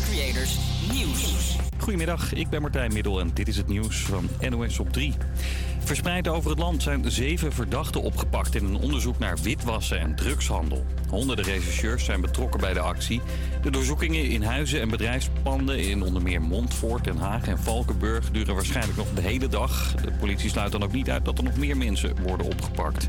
Creators Nieuws. Goedemiddag, ik ben Martijn Middel en dit is het nieuws van NOS op 3. Verspreid over het land zijn zeven verdachten opgepakt in een onderzoek naar witwassen en drugshandel. Honderden rechercheurs zijn betrokken bij de actie. De doorzoekingen in huizen en bedrijfspanden in onder meer Montfort, Den Haag en Valkenburg duren waarschijnlijk nog de hele dag. De politie sluit dan ook niet uit dat er nog meer mensen worden opgepakt.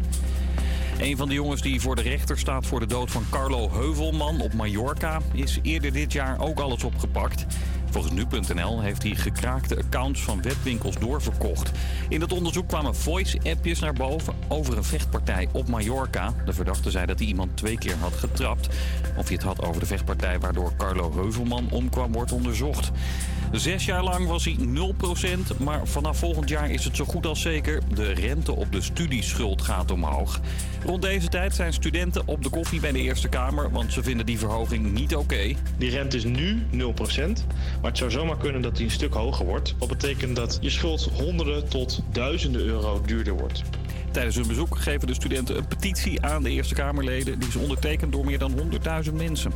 Een van de jongens die voor de rechter staat voor de dood van Carlo Heuvelman op Mallorca is eerder dit jaar ook alles opgepakt. Volgens nu.nl heeft hij gekraakte accounts van webwinkels doorverkocht. In het onderzoek kwamen voice-appjes naar boven over een vechtpartij op Mallorca. De verdachte zei dat hij iemand twee keer had getrapt. Of hij het had over de vechtpartij waardoor Carlo Heuvelman omkwam, wordt onderzocht. Zes jaar lang was hij 0%, maar vanaf volgend jaar is het zo goed als zeker. De rente op de studieschuld gaat omhoog. Rond deze tijd zijn studenten op de koffie bij de Eerste Kamer, want ze vinden die verhoging niet oké. Die rente is nu 0%, maar het zou zomaar kunnen dat die een stuk hoger wordt. Wat betekent dat je schuld honderden tot duizenden euro duurder wordt. Tijdens hun bezoek geven de studenten een petitie aan de Eerste Kamerleden. Die is ondertekend door meer dan 100.000 mensen.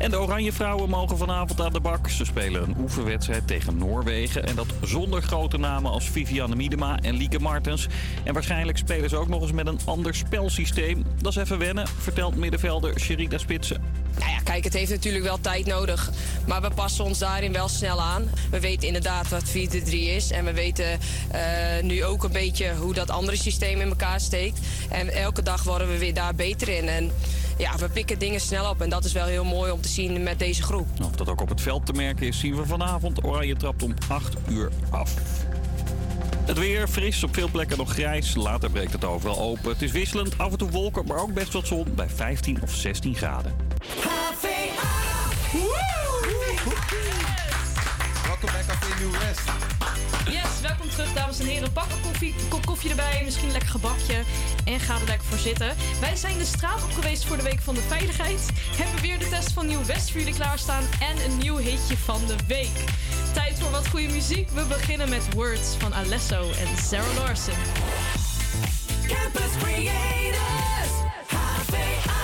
En de Oranje Vrouwen mogen vanavond aan de bak. Ze spelen een oefenwedstrijd tegen Noorwegen. En dat zonder grote namen als Vivianne Miedema en Lieke Martens. En waarschijnlijk spelen ze ook nog eens met een ander spelsysteem. Dat is even wennen, vertelt middenvelder Sherida Spitsen. Nou ja, kijk, het heeft natuurlijk wel tijd nodig. Maar we passen ons daarin wel snel aan. We weten inderdaad wat 4-3 is. En we weten uh, nu ook een beetje hoe dat andere systeem in elkaar steekt. En elke dag worden we weer daar beter in. En ja, we pikken dingen snel op. En dat is wel heel mooi om te zien met deze groep. Of dat ook op het veld te merken is, zien we vanavond. Oranje trapt om 8 uur af. Het weer fris, op veel plekken nog grijs. Later breekt het overal open. Het is wisselend, af en toe wolken, maar ook best wat zon bij 15 of 16 graden. Welkom bij Café New West. Yes, welkom terug dames en heren. Pak een koffie, kop koffie erbij, misschien een lekker gebakje en ga er lekker voor zitten. Wij zijn de straat op geweest voor de Week van de Veiligheid. Hebben weer de test van Nieuw West voor jullie klaarstaan en een nieuw hitje van de week. Tijd voor wat goede muziek. We beginnen met Words van Alesso en Sarah Larson. Campus Creators, HVA.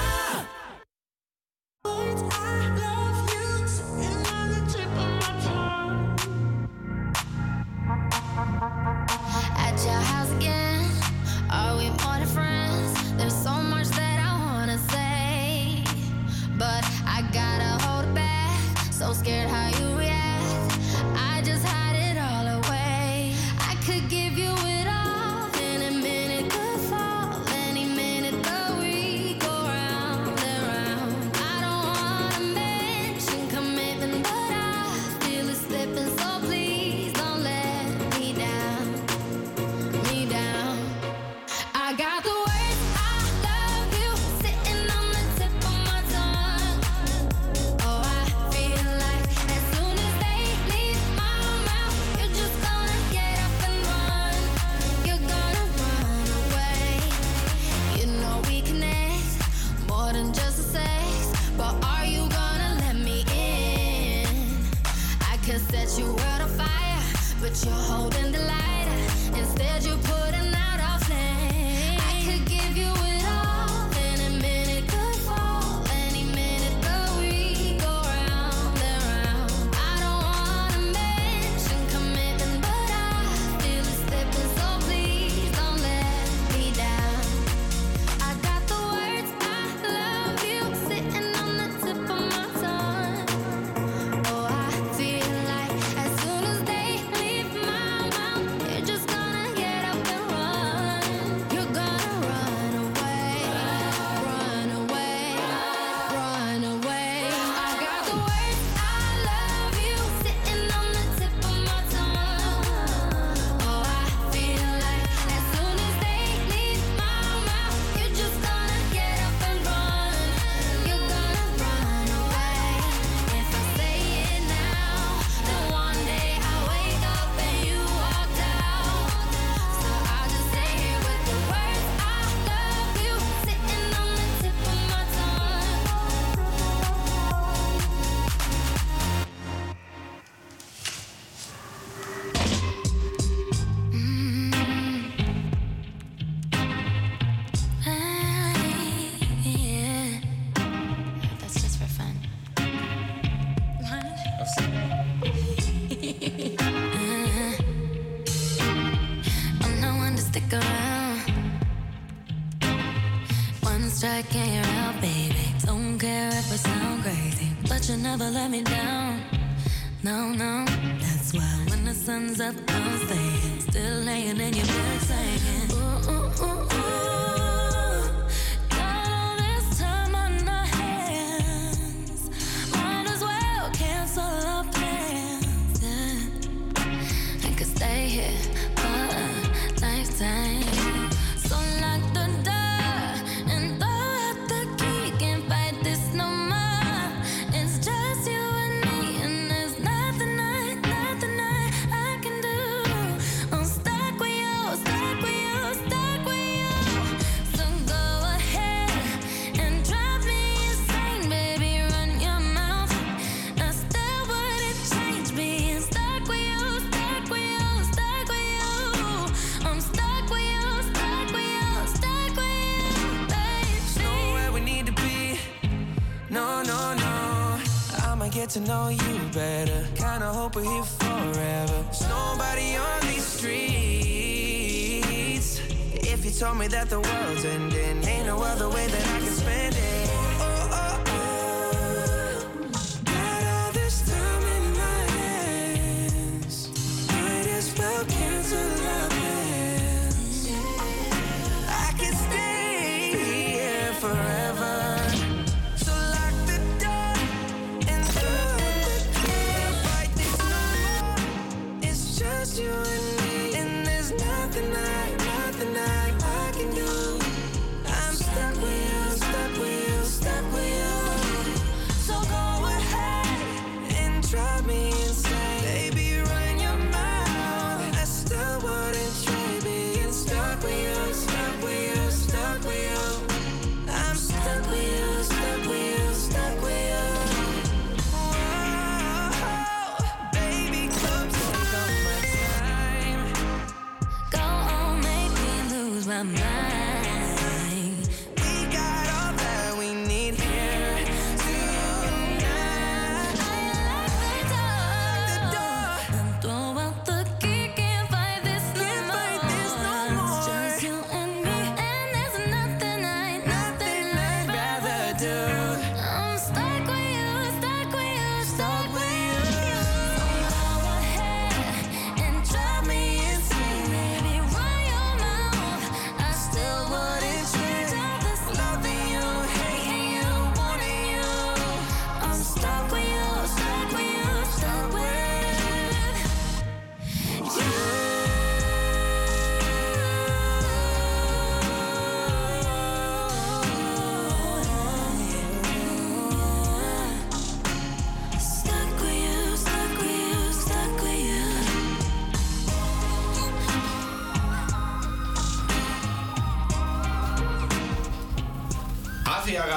One can't out, baby. Don't care if I sound crazy, but you never let me down. No, no, that's why when the sun's up,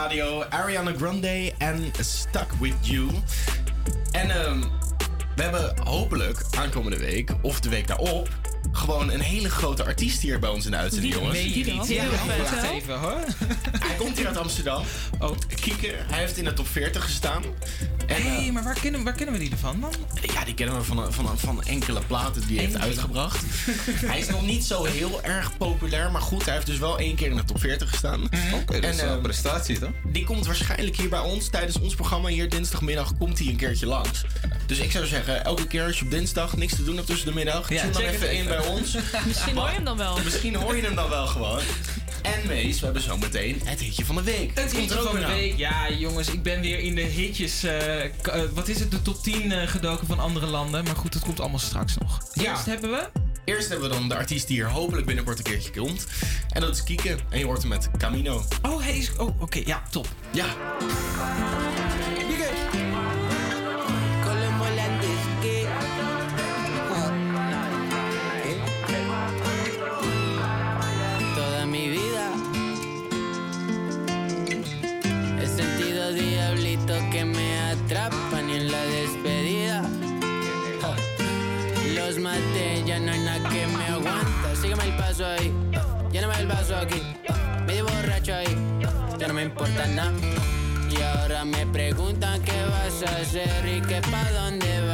Radio, Ariana Grande en Stuck With You. En ehm, we hebben hopelijk aankomende week, of de week daarop, gewoon een hele grote artiest hier bij ons in de uitzending, jongens. Meen je niet? Ja, Wacht even hoor. Hij komt hier uit Amsterdam. Oh. Kieker, hij heeft in de top 40 gestaan. Hé, eh, maar waar kennen, waar kennen we die ervan dan? Ja, die kennen we van, van, van enkele platen die hij heeft uitgebracht. hij is nog niet zo heel erg populair, maar goed, hij heeft dus wel één keer in de top 40 gestaan. Oké, dat is wel een prestatie toch? Die komt waarschijnlijk hier bij ons tijdens ons programma hier dinsdagmiddag komt hij een keertje langs. Dus ik zou zeggen, elke keer als je op dinsdag niks te doen hebt tussen de middag, Ja, tune dan even het in even. bij ons. Misschien hoor je hem dan wel. Misschien hoor je hem dan wel gewoon. En Mees, we hebben zo meteen het hitje van de week. Het hitje van de week. Ja, jongens, ik ben weer in de hitjes. eh, eh, wat is het? De top 10 eh, gedoken van andere landen. Maar goed, dat komt allemaal straks nog. Ja. Eerst hebben we. Eerst hebben we dan de artiest die hier hopelijk binnenkort een keertje komt. En dat is Kieke. En je hoort hem met Camino. Oh, hij is. Oh, oké, ja, top. Ja. Me preguntan qué vas a hacer y que pa' dónde vas.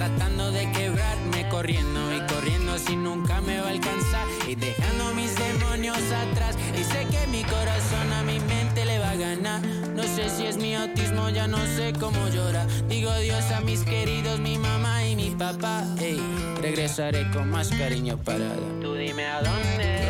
tratando de quebrarme, corriendo y corriendo si nunca me va a alcanzar y dejando mis demonios atrás. Y sé que mi corazón a mi mente le va a ganar. No sé si es mi autismo, ya no sé cómo llora. Digo adiós a mis queridos, mi mamá y mi papá. Hey, regresaré con más cariño parada. Tú dime a dónde.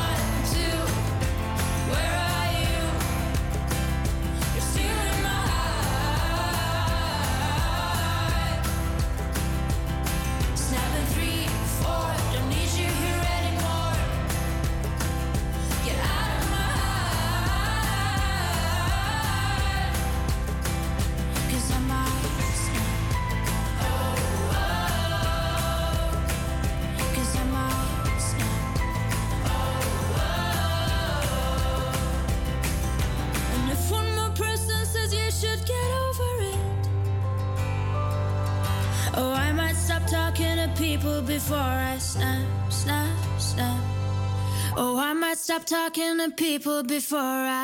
The people before I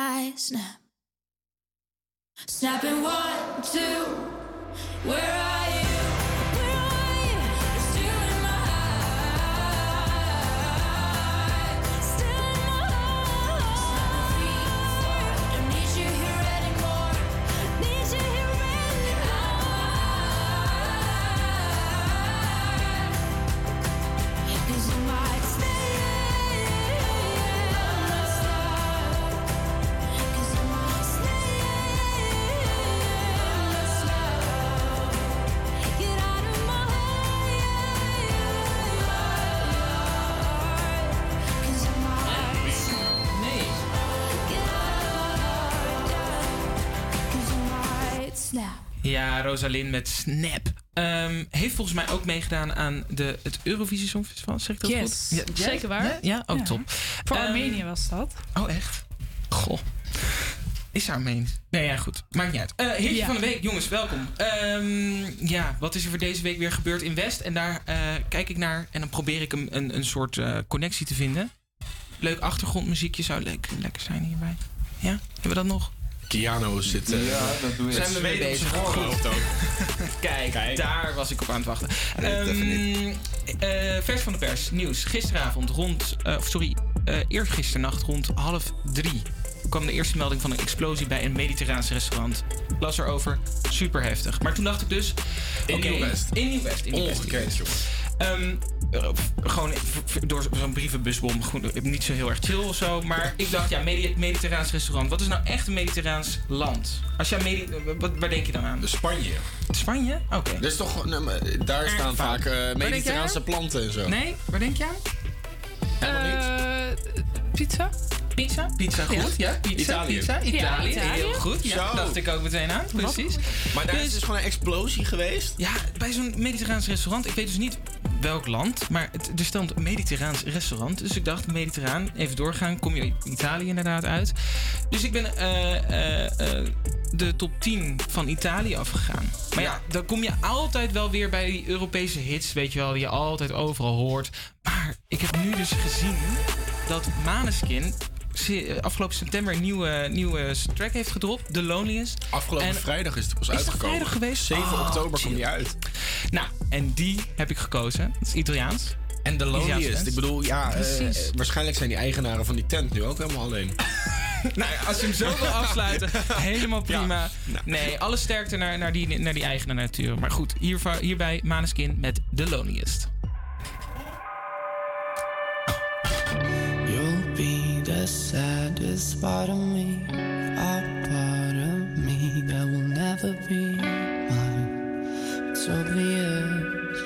Ja, Rosalind met Snap. Ehm, heeft volgens mij ook meegedaan aan de, het Eurovisie Songfestival. Zeg ik dat goed? Ja, Zeker waar. Ja, ook oh, top. Voor ehm, Armenië was dat. Oh, echt? Goh. Is Armeens? Nee, ja, goed. Maakt niet uit. Uh, van de week, jongens, welkom. Ehm, ja, wat is er voor deze week weer gebeurd in West? En daar eh, kijk ik naar en dan probeer ik een, een, soort eh, connectie te vinden. Leuk achtergrondmuziekje zou leuk, lekker zijn hierbij. Ja, hebben we dat nog? Keanu zit... Ja, dat doe je. Zijn Zijn we mee bezig? Voorhoofd ook. Kijk, daar was ik op aan het wachten. Nee, dat even Ehm, eh, vers van de pers, nieuws. Gisteravond rond, eh, of sorry, eh eergisternacht rond half drie kwam de eerste melding van een explosie bij een mediterraans restaurant. Las erover, super heftig. Maar toen dacht ik dus... In oké, Nieuw-West. In Nieuw-West. in Nieuw-West, Ehm, eh, f- gewoon door zo'n brievenbusbom. Goed, niet zo heel erg chill of zo. Maar ik dacht, ja, Medi- mediterraans restaurant. Wat is nou echt een mediterraans land? Als jij Medi wat, waar denk je dan aan? Spanje. Spanje? Oké. Dat is toch, maar daar Erg staan vaak eh, mediterraanse aan? planten en zo. Nee, waar denk je aan? Eh, pizza? Pizza? Pizza, goed. Ja, pizza. Italië. Pizza, Italië. Ja, Italië. Heel goed. Ja, Zo. dacht ik ook meteen aan. Precies. Maar daar is Dus- dus gewoon een explosie geweest. Ja, bij zo'n mediterraans restaurant. Ik weet dus niet welk land, maar het, er stond een mediterraans restaurant. Dus ik dacht, mediterraan, even doorgaan. Kom je Italië inderdaad uit. Dus ik ben eh, eh, eh, de top 10 van Italië afgegaan. Maar ja, dan kom je altijd wel weer bij die Europese hits, weet je wel, die je altijd overal hoort. Maar ik heb nu dus gezien dat Maneskin eh, afgelopen september een nieuwe, nieuwe track heeft gedropt, The Loneliest. Afgelopen En- vrijdag is het pas Is dat uitgekomen. vrijdag geweest? 7 Oh, oktober komt die uit. Nou, en die heb ik gekozen. Dat is Italiaans. En Italiaans loneliest. Ik bedoel, ja, eh, waarschijnlijk zijn die eigenaren van die tent nu ook helemaal alleen. Nou als je hem zo wil afsluiten, helemaal prima. Nou. Nee, alle sterkte naar, naar, die, naar die eigenaar natuur. Maar goed, hierva- hierbij Maneskin met The Loneliest. Saddest part of me, a part of me that will never be mine. It's obvious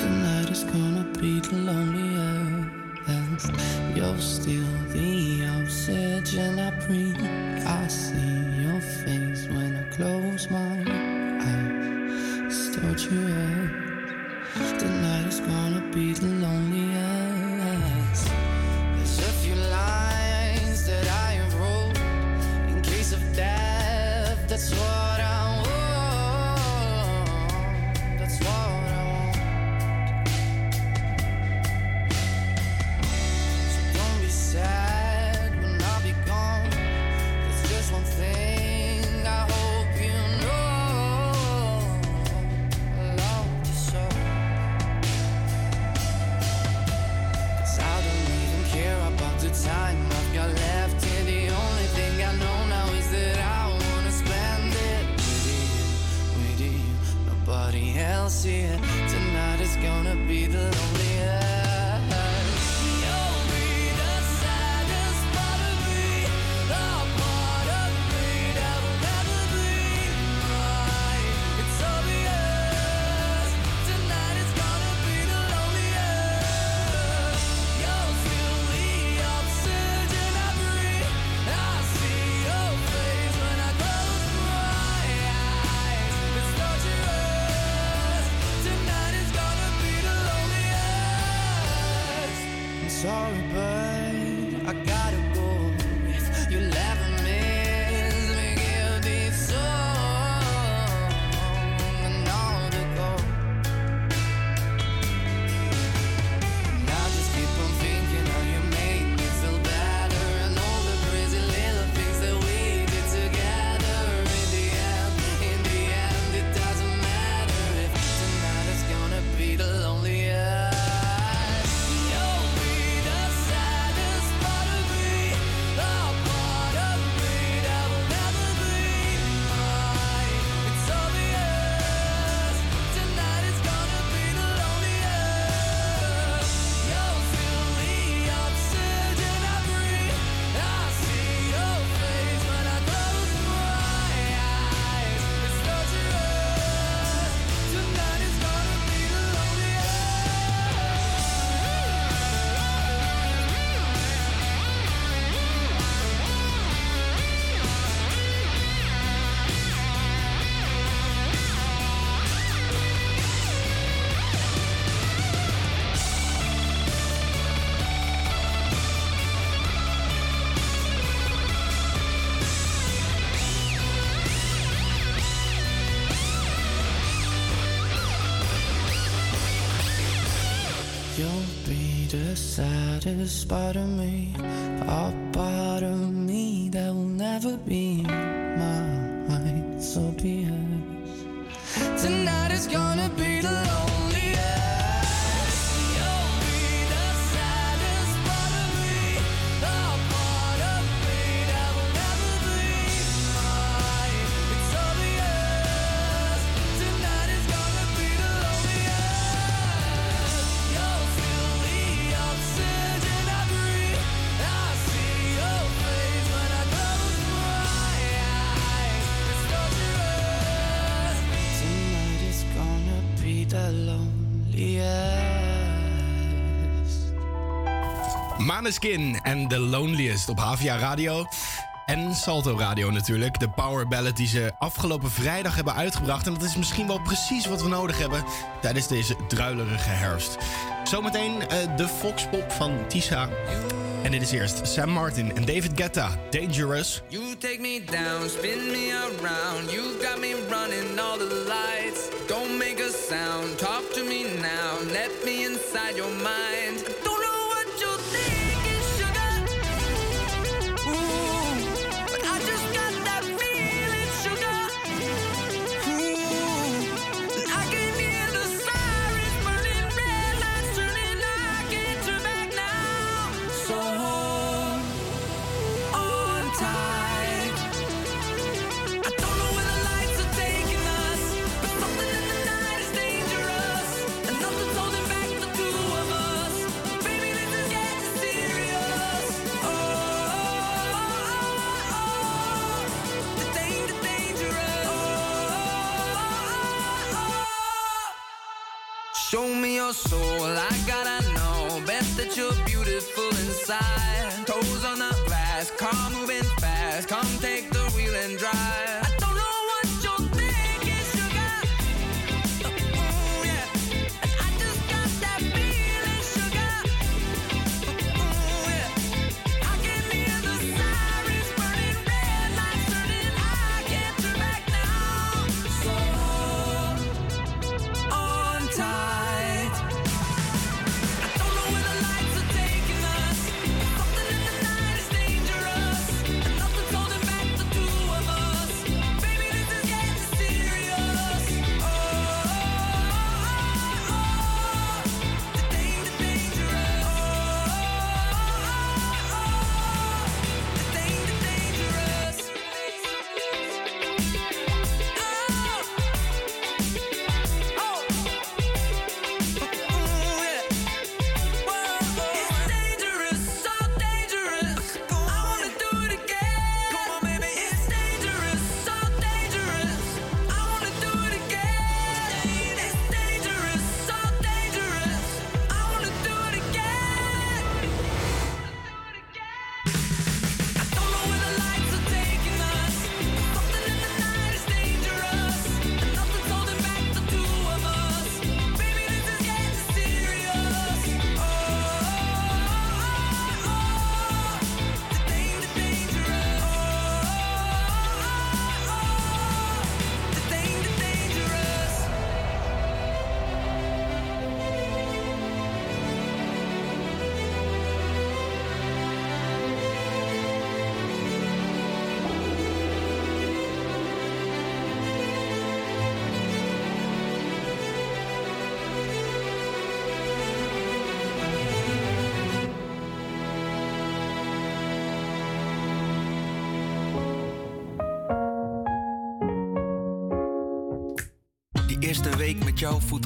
tonight is gonna be the loneliest. You're still the oxygen I breathe. I see your face when I close my eyes. Torture. Tonight is gonna be the this part of me. Maneskin en The Loneliest op Havia Radio. En Salto Radio natuurlijk. De power ballad die ze afgelopen vrijdag hebben uitgebracht. En dat is misschien wel precies wat we nodig hebben tijdens deze druilerige herfst. Zometeen uh, de Foxpop van Tisa. En dit is eerst Sam Martin en David Guetta. Dangerous. You take me down, spin me around. You got me running all the lights. Don't make a sound, talk to me now. Let me inside your mind. your soul, I gotta know. best that you're beautiful inside. Toes on the glass, car moving.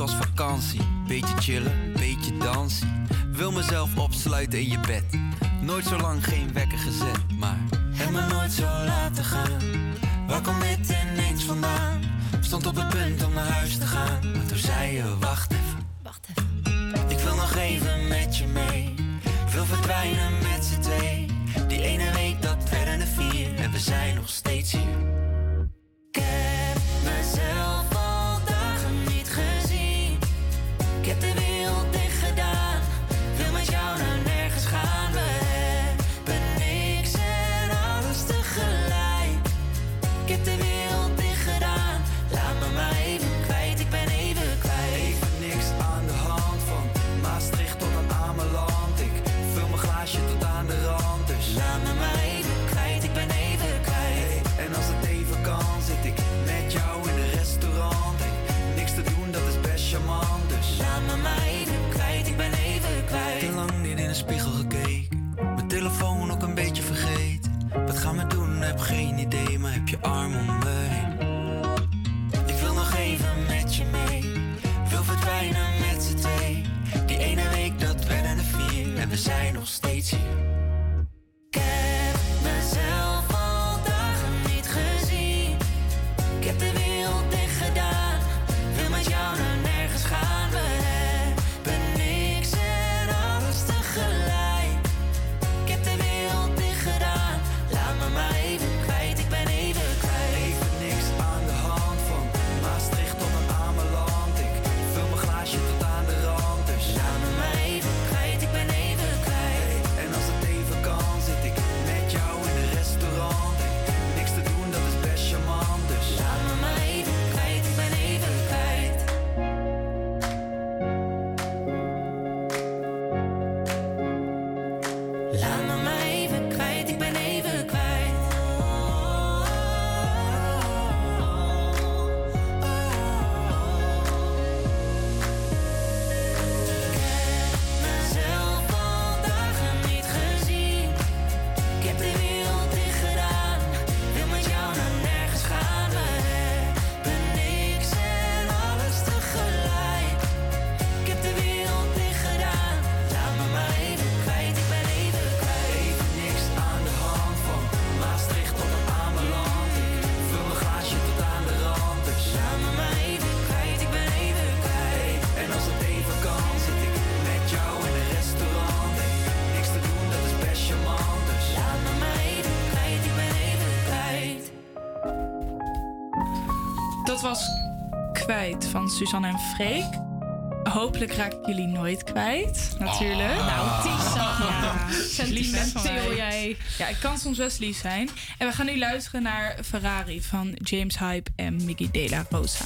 als vakantie. Beetje chillen, beetje dansen. Wil mezelf opsluiten in je bed. Nooit zo lang geen wekker gezet, maar. Heb me nooit zo laten gaan. Waar kom dit ineens vandaan? Stond op het punt om naar huis te gaan. Maar toen zei je: Wacht even. Wacht even. Ik wil nog even met je mee. Wil verdwijnen met z'n twee. Die ene week dat werden de vier. En we zijn nog. van Suzanne en Freek. Hopelijk raak ik jullie nooit kwijt, natuurlijk. Ah. Nou, Tisa. Ja, sentimenteel jij. Ja, ik kan soms best lief zijn. En we gaan nu luisteren naar Ferrari van James Hype en Mickey De La Rosa.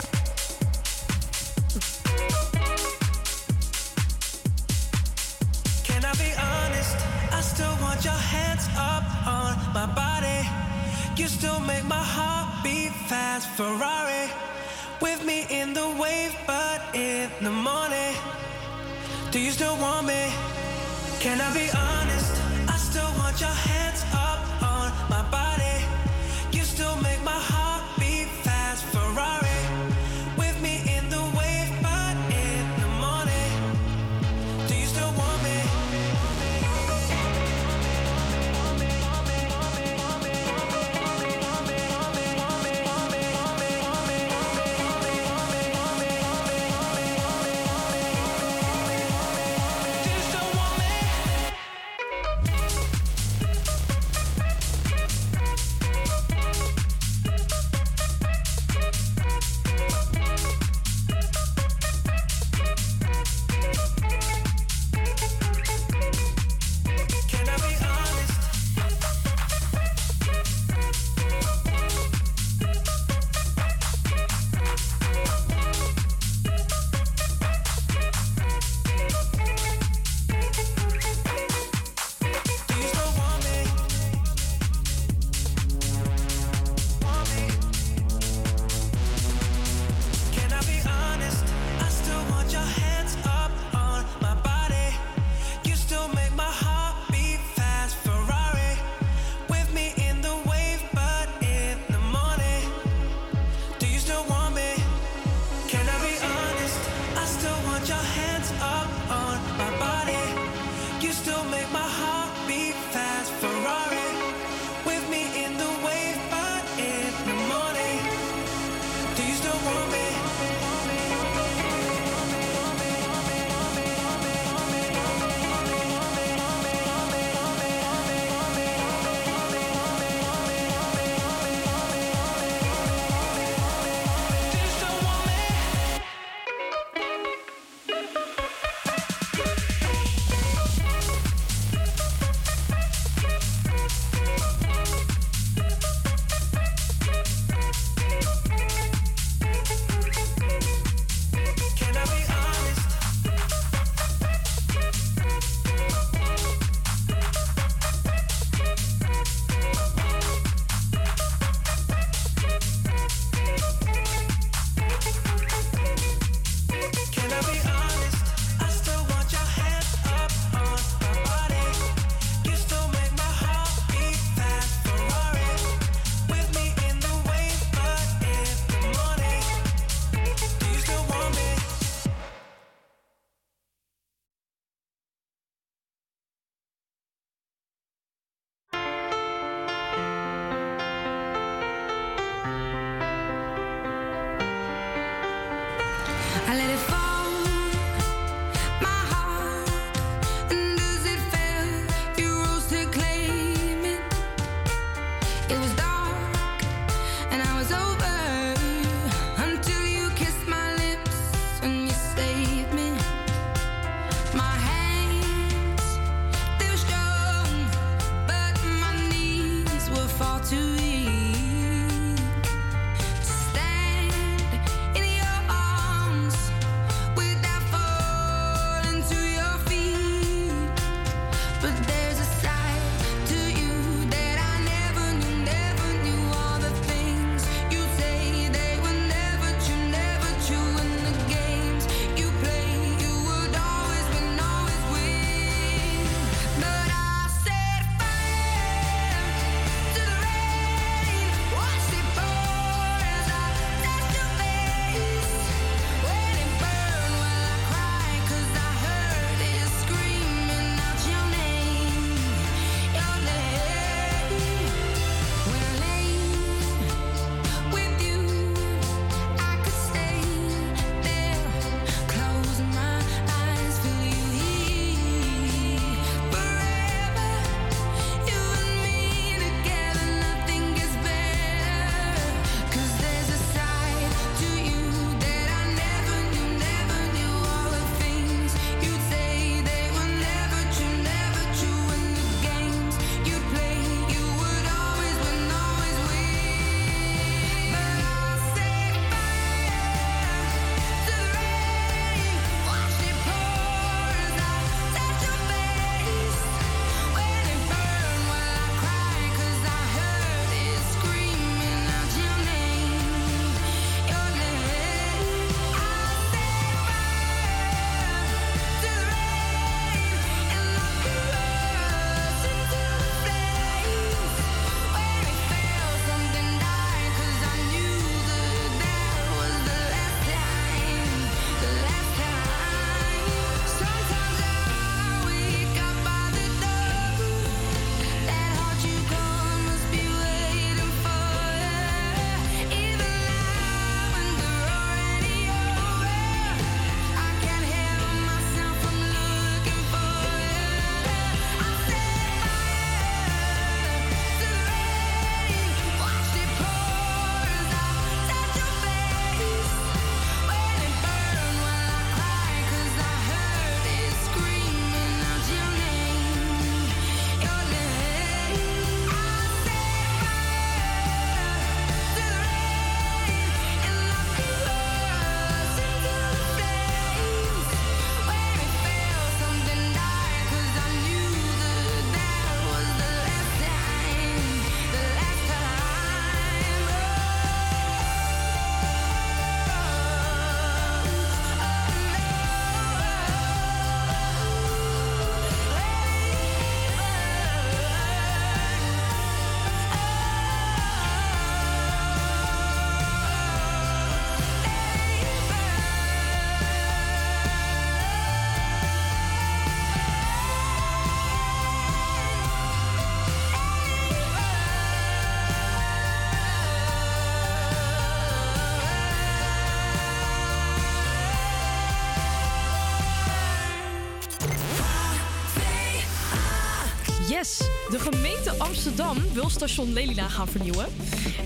Amsterdam wil station Lelila gaan vernieuwen.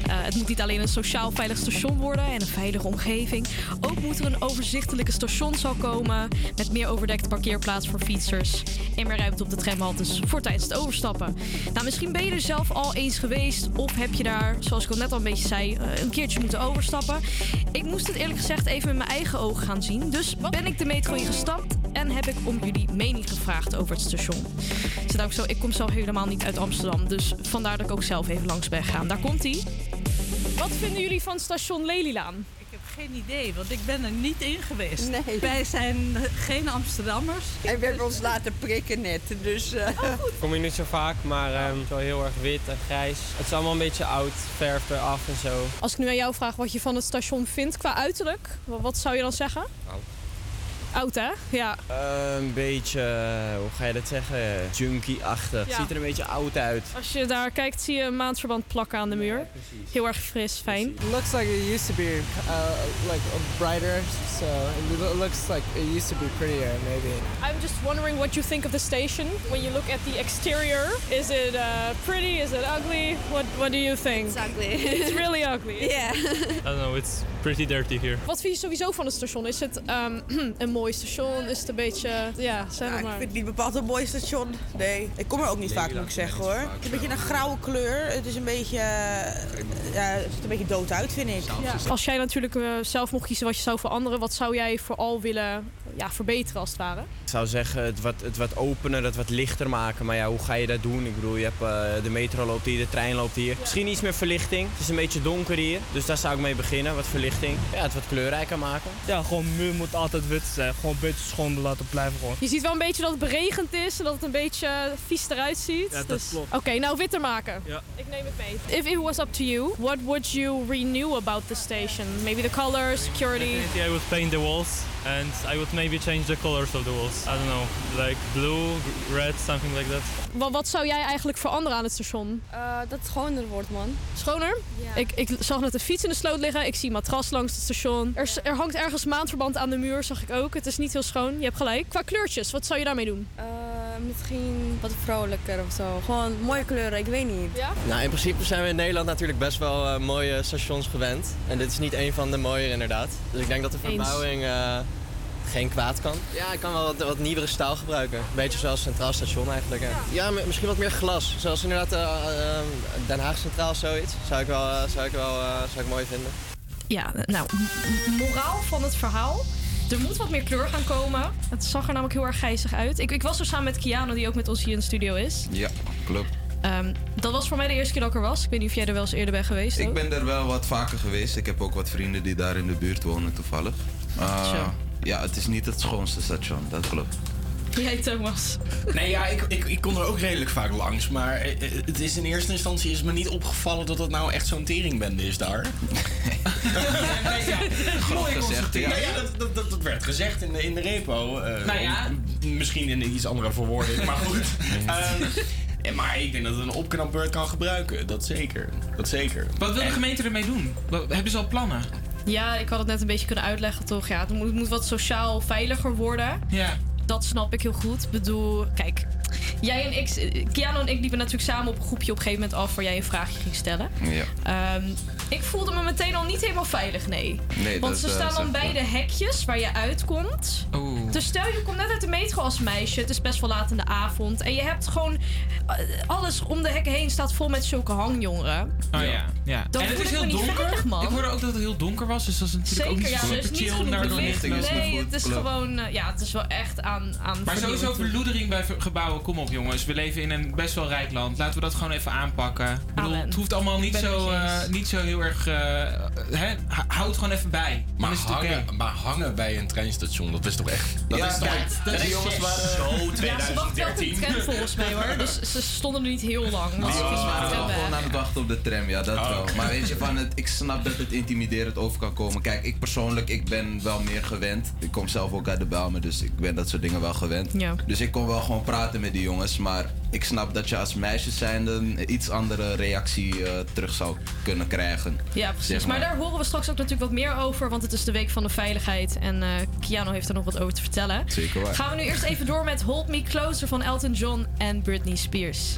Eh, het moet niet alleen een sociaal veilig station worden en een veilige omgeving. Ook moet er een overzichtelijke stationshal komen met meer overdekte parkeerplaats voor fietsers en meer ruimte op de tramhaltes voor tijdens het overstappen. Nou, misschien ben je er zelf al eens geweest of heb je daar, zoals ik al net al een beetje zei, eh, een keertje moeten overstappen. Ik moest het eerlijk gezegd even met mijn eigen ogen gaan zien. Dus ben ik de metro ingestapt en ik om jullie mening gevraagd over het station. Nou ook zo, ik kom zelf helemaal niet uit Amsterdam, dus vandaar dat ik ook zelf even langs ben gegaan. Daar komt hij. Wat vinden jullie van station Lelylaan? Ik heb geen idee, want ik ben er niet in geweest. Nee. Wij zijn geen Amsterdammers. En we hebben ons laten prikken net, dus... eh, Kom je niet zo vaak, maar ehm, het is wel heel erg wit en grijs. Het is allemaal een beetje oud, verf eraf en zo. Als ik nu aan jou vraag wat je van het station vindt qua uiterlijk, wa- wat zou je dan zeggen? Oud. Hè? Ja. Eh, een beetje, eh, hoe ga je dat zeggen, junkie-achtig. Het Ja. ziet er een beetje oud uit. Als je daar kijkt, zie je een maandverband plakken aan de muur. Heel erg fris, fijn. looks like it used to be uh, like brighter, so it lo- looks like it used to be prettier, maybe. I'm just wondering what you think of the station when you look at the exterior. Is it uh, pretty? Is it ugly? What What do you think? It's ugly. It's really ugly. Yeah. I don't know, it's pretty dirty here. Wat vind je sowieso van het station? Is het ehm, een mooi station? Is het een beetje... Ja, zeg het ik maar. vind het niet bepaald een mooi station. Nee, ik kom er ook niet vaak, moet ik zeggen hoor. Het is een beetje een grauwe kleur. Het is een beetje, eh, ja, het ziet er een beetje dood uit, vind ik. Ja. Als jij natuurlijk eh, zelf mocht kiezen wat je zou veranderen, wat zou jij vooral willen ja, verbeteren als het ware? Ik zou zeggen het wat, het wat opener, het wat lichter maken. Maar ja, hoe ga je dat doen? Ik bedoel, je hebt, eh, de metro loopt hier, de trein loopt hier. Misschien iets meer verlichting. Het is een beetje donker hier. Dus daar zou ik mee beginnen, wat verlichting. Ja, het wat kleurrijker maken. Ja, gewoon muur moet altijd wit zijn. Gewoon een beetje schoon laten blijven gewoon. Je ziet wel een beetje dat het beregend is en dat het een beetje vies eruit ziet. Ja, dat Dus- klopt. Oké, nou witter maken. Ja. Ik neem het mee. If it was up to you, what would you renew about the station? Maybe the colors, security. Definitely I would paint the walls and I would maybe change the colors of the walls. I don't know, like blue, red, something like that. Wat, wat zou jij eigenlijk veranderen aan het station? dat het schoner wordt, man. Schoner? Ja. Ik, ik zag net een fiets in de sloot liggen. Ik zie een matras langs het station. Er, er hangt ergens maandverband aan de muur, zag ik ook. Het is niet heel schoon. Je hebt gelijk. Qua kleurtjes, wat zou je daarmee doen? Eh, misschien wat vrolijker of zo. Gewoon mooie kleuren, ik weet niet. Ja? Nou, in principe zijn we in Nederland natuurlijk best wel eh, mooie stations gewend. En dit is niet een van de mooiere inderdaad. Dus ik denk dat de verbouwing eh, geen kwaad kan. Ja, ik kan wel wat, wat nieuwere stijl gebruiken. Een beetje zoals Centraal Station eigenlijk. Ja, ja mi- misschien wat meer glas. Zoals inderdaad eh, eh, Den Haag Centraal zoiets. Zou ik wel, eh, zou ik wel eh, zou ik mooi vinden. Ja, nou, moraal van het verhaal. Er moet wat meer kleur gaan komen. Het zag er namelijk heel erg grijzig uit. Ik, ik was er samen met Kiano, die ook met ons hier in de studio is. Ja, klopt. Ehm, dat was voor mij de eerste keer dat ik er was. Ik weet niet of jij er wel eens eerder bent geweest. Ik ook. ben er wel wat vaker geweest. Ik heb ook wat vrienden die daar in de buurt wonen toevallig. Uh, Zo. Ja, het is niet het schoonste station, dat klopt. Jij, Thomas. Nee, ja, ik, ik, ik kom er ook redelijk vaak langs. Maar eh, eh, het is in eerste instantie is me niet opgevallen dat het nou echt zo'n teringbende is daar. Groot gezegd, ja. Nou ja, dat, dat, dat, werd gezegd in de, in de repo. eh, Nou ja. om- misschien in een iets andere verwoording, maar goed. Ehm, eh, maar ik denk dat het een opknapbeurt kan gebruiken. Dat zeker. Dat zeker. Wat wil de En- gemeente ermee doen? Hebben ze al plannen? Ja, ik had het net een beetje kunnen uitleggen, toch? Ja, het moet, het moet wat sociaal veiliger worden. Ja. Dat snap ik heel goed. Ik bedoel, kijk, jij en ik, Kiano en ik liepen natuurlijk samen op een groepje op een gegeven moment af waar jij een vraagje ging stellen. Ja. Ehm, ik voelde me meteen al niet helemaal veilig, nee. Nee, Want dat, ze eh, staan dan bij de hekjes waar je uitkomt. Oeh. Dus stel je komt net uit de metro als meisje, het is best wel laat in de avond. En je hebt gewoon, eh, alles om de hekken heen staat vol met zulke hangjongeren. Oh ja, ja. Dan en het is heel niet donker. veilig, man. Ik hoorde ook dat het heel donker was, dus dat is natuurlijk ook niet ja, niet chill naar door licht. licht. Nee, het is gewoon, eh, ja, het is wel echt aan, aan Maar sowieso verloedering bij gebouwen. Kom op jongens, we leven in een best wel rijk land. Laten we dat gewoon even aanpakken. Ik bedoel, het hoeft allemaal niet zo, eh, niet zo heel erg... eh, hè? Houd gewoon even bij. Dan Maar is het oké. hangen, maar hangen bij een treinstation, dat is toch echt... Dat Ja, is toch dat die is jongens waren zo Ja, ze wachten wel op de 2013. tram volgens mij hoor. Dus ze stonden er niet heel lang. Die Dus ze jongens gingen waren de wel gewoon aan het wachten op de tram, ja, dat Oh. wel. Maar weet je, van het, ik snap dat het intimiderend over kan komen. Kijk, ik persoonlijk, ik ben wel meer gewend. Ik kom zelf ook uit de Belmen, dus ik ben dat soort dingen wel gewend. Ja. Dus ik kon wel gewoon praten met die jongens. Maar ik snap dat je als meisje zijnde een iets andere reactie eh, terug zou kunnen krijgen. Ja, precies. Zeg maar. daar horen we straks ook natuurlijk wat meer over, want het is de week van de veiligheid. En eh Kiano heeft er nog wat over te vertellen. Zeker waar. Gaan we nu eerst even door met Hold Me Closer van Elton John en Britney Spears.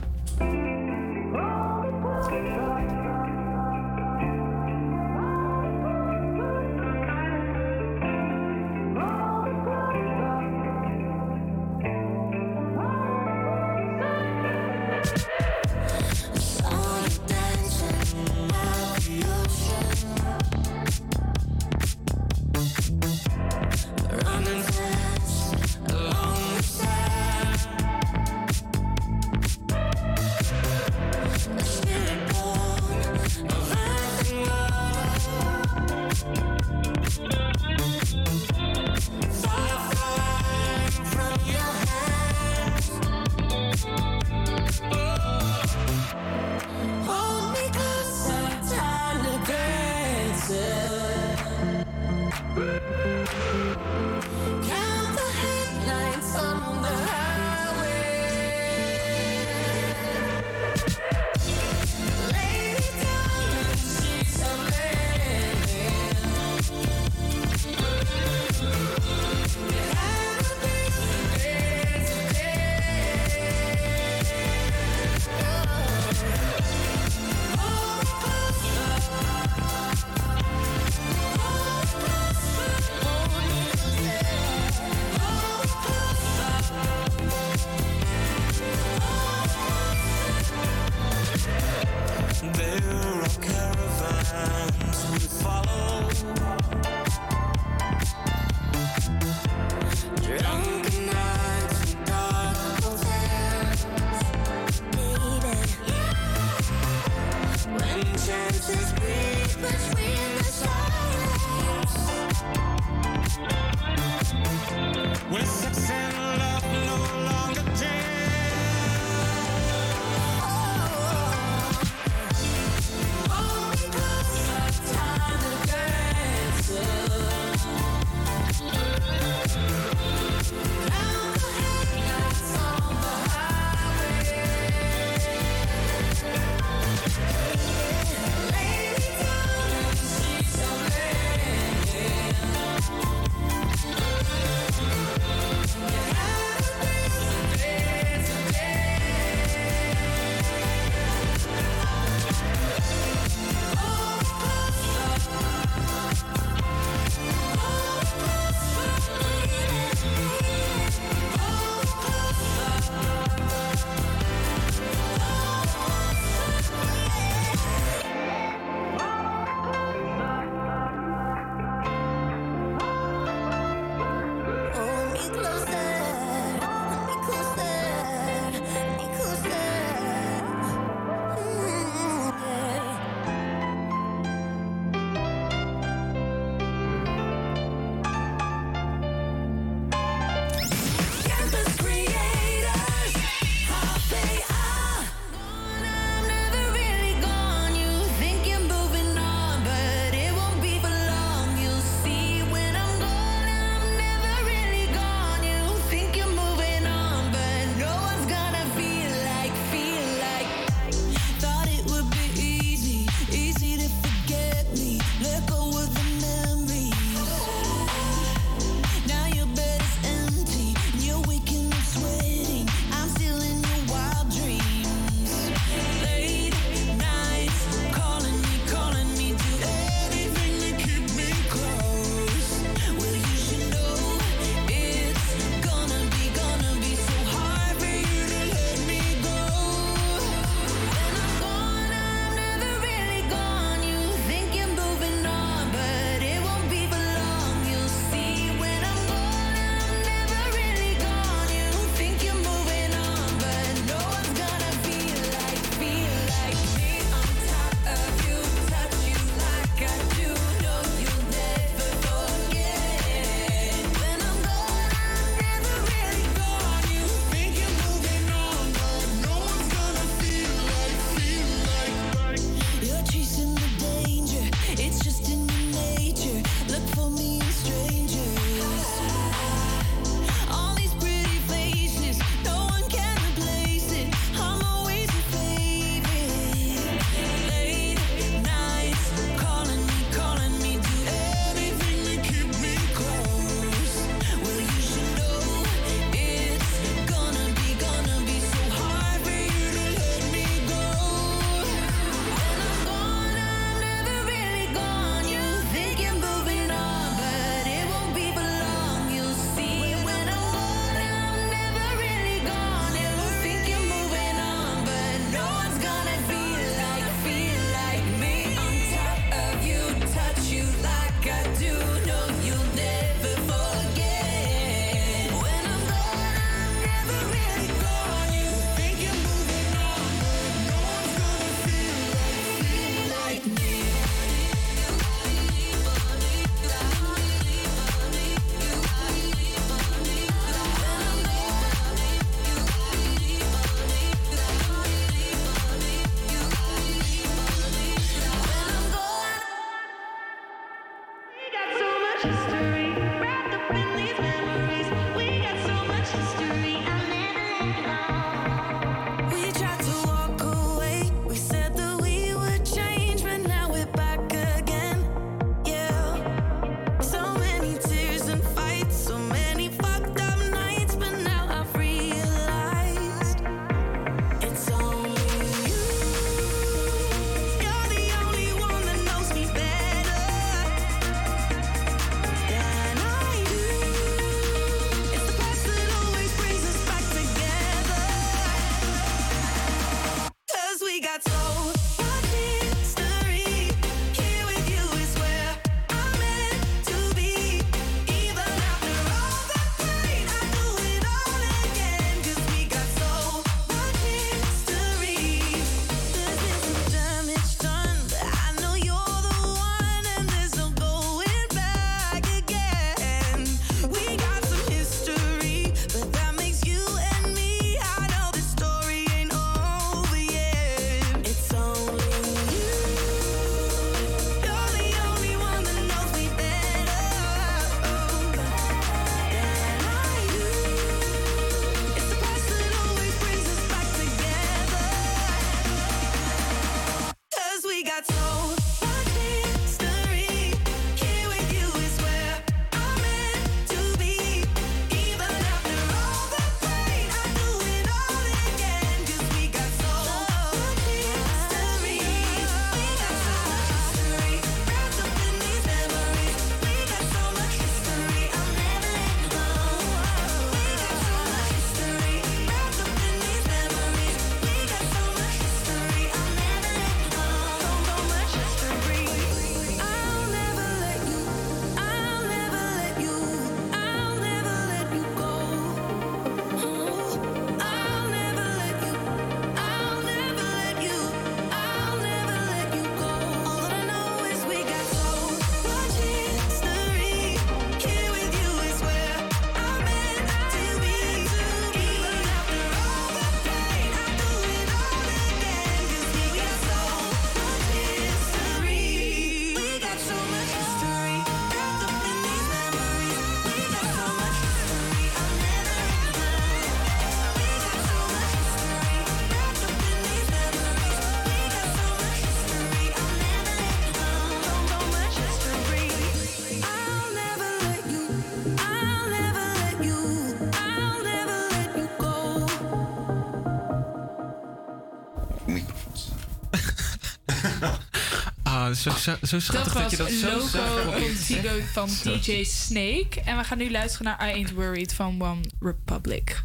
Zo, zo, zo schattig dat, Dat je dat zo. Contigo van. DJ Snake. En we gaan nu luisteren naar I Ain't Worried van One Republic.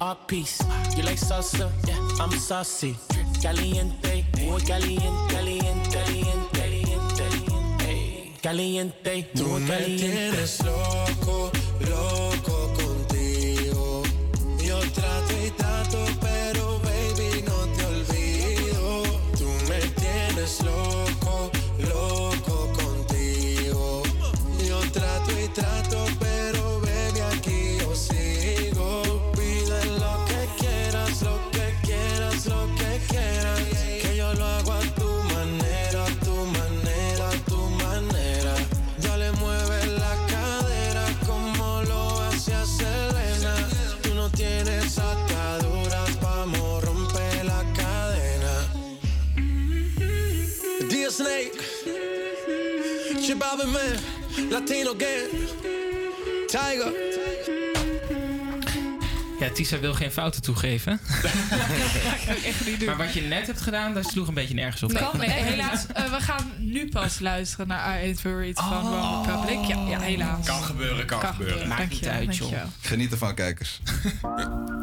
Art piece. You like salsa? Yeah. I'm saucy. Caliente. Muy caliente. Caliente. Caliente. Caliente. Caliente. Oh, Tú muy me tienes loco Latino Gang, Tiger. Ja, Tisa wil geen fouten toegeven. Maar wat je net hebt gedaan, dat sloeg een beetje nergens op. Kan, nee, helaas. eh, we gaan nu pas luisteren naar I Ain't Worried van One Republic. Ja, ja, helaas. Kan gebeuren, kan, gebeuren. Maakt niet Dankjewel, uit, joh. Geniet ervan, kijkers.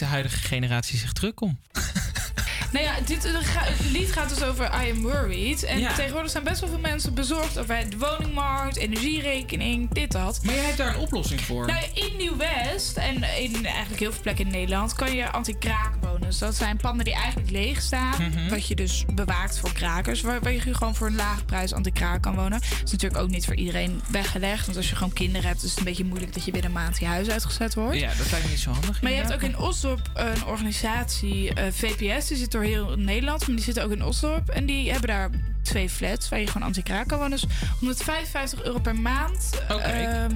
de huidige generatie zich druk om? Nou ja, dit eh, het lied gaat dus over I am worried. En Ja. tegenwoordig zijn best wel veel mensen bezorgd over de woningmarkt, energierekening, dit, dat. Maar jij hebt daar een oplossing voor. Nou, in Nieuw-West en in eigenlijk heel veel plekken in Nederland kan je. Dus dat zijn panden die eigenlijk leeg staan. Mhm. Wat je dus bewaakt voor krakers. Waar, waar je gewoon voor een lage prijs anti-kraak kan wonen. Dat is natuurlijk ook niet voor iedereen weggelegd. Want als je gewoon kinderen hebt, is het een beetje moeilijk dat je binnen een maand je huis uitgezet wordt. Ja, dat lijkt me niet zo handig. Maar je hebt ook in Osdorp een organisatie, eh, VPS, die zit door heel Nederland, maar die zitten ook in Osdorp. En die hebben daar twee flats waar je gewoon anti-kraak kan wonen. Dus 155 euro per maand. Ehm,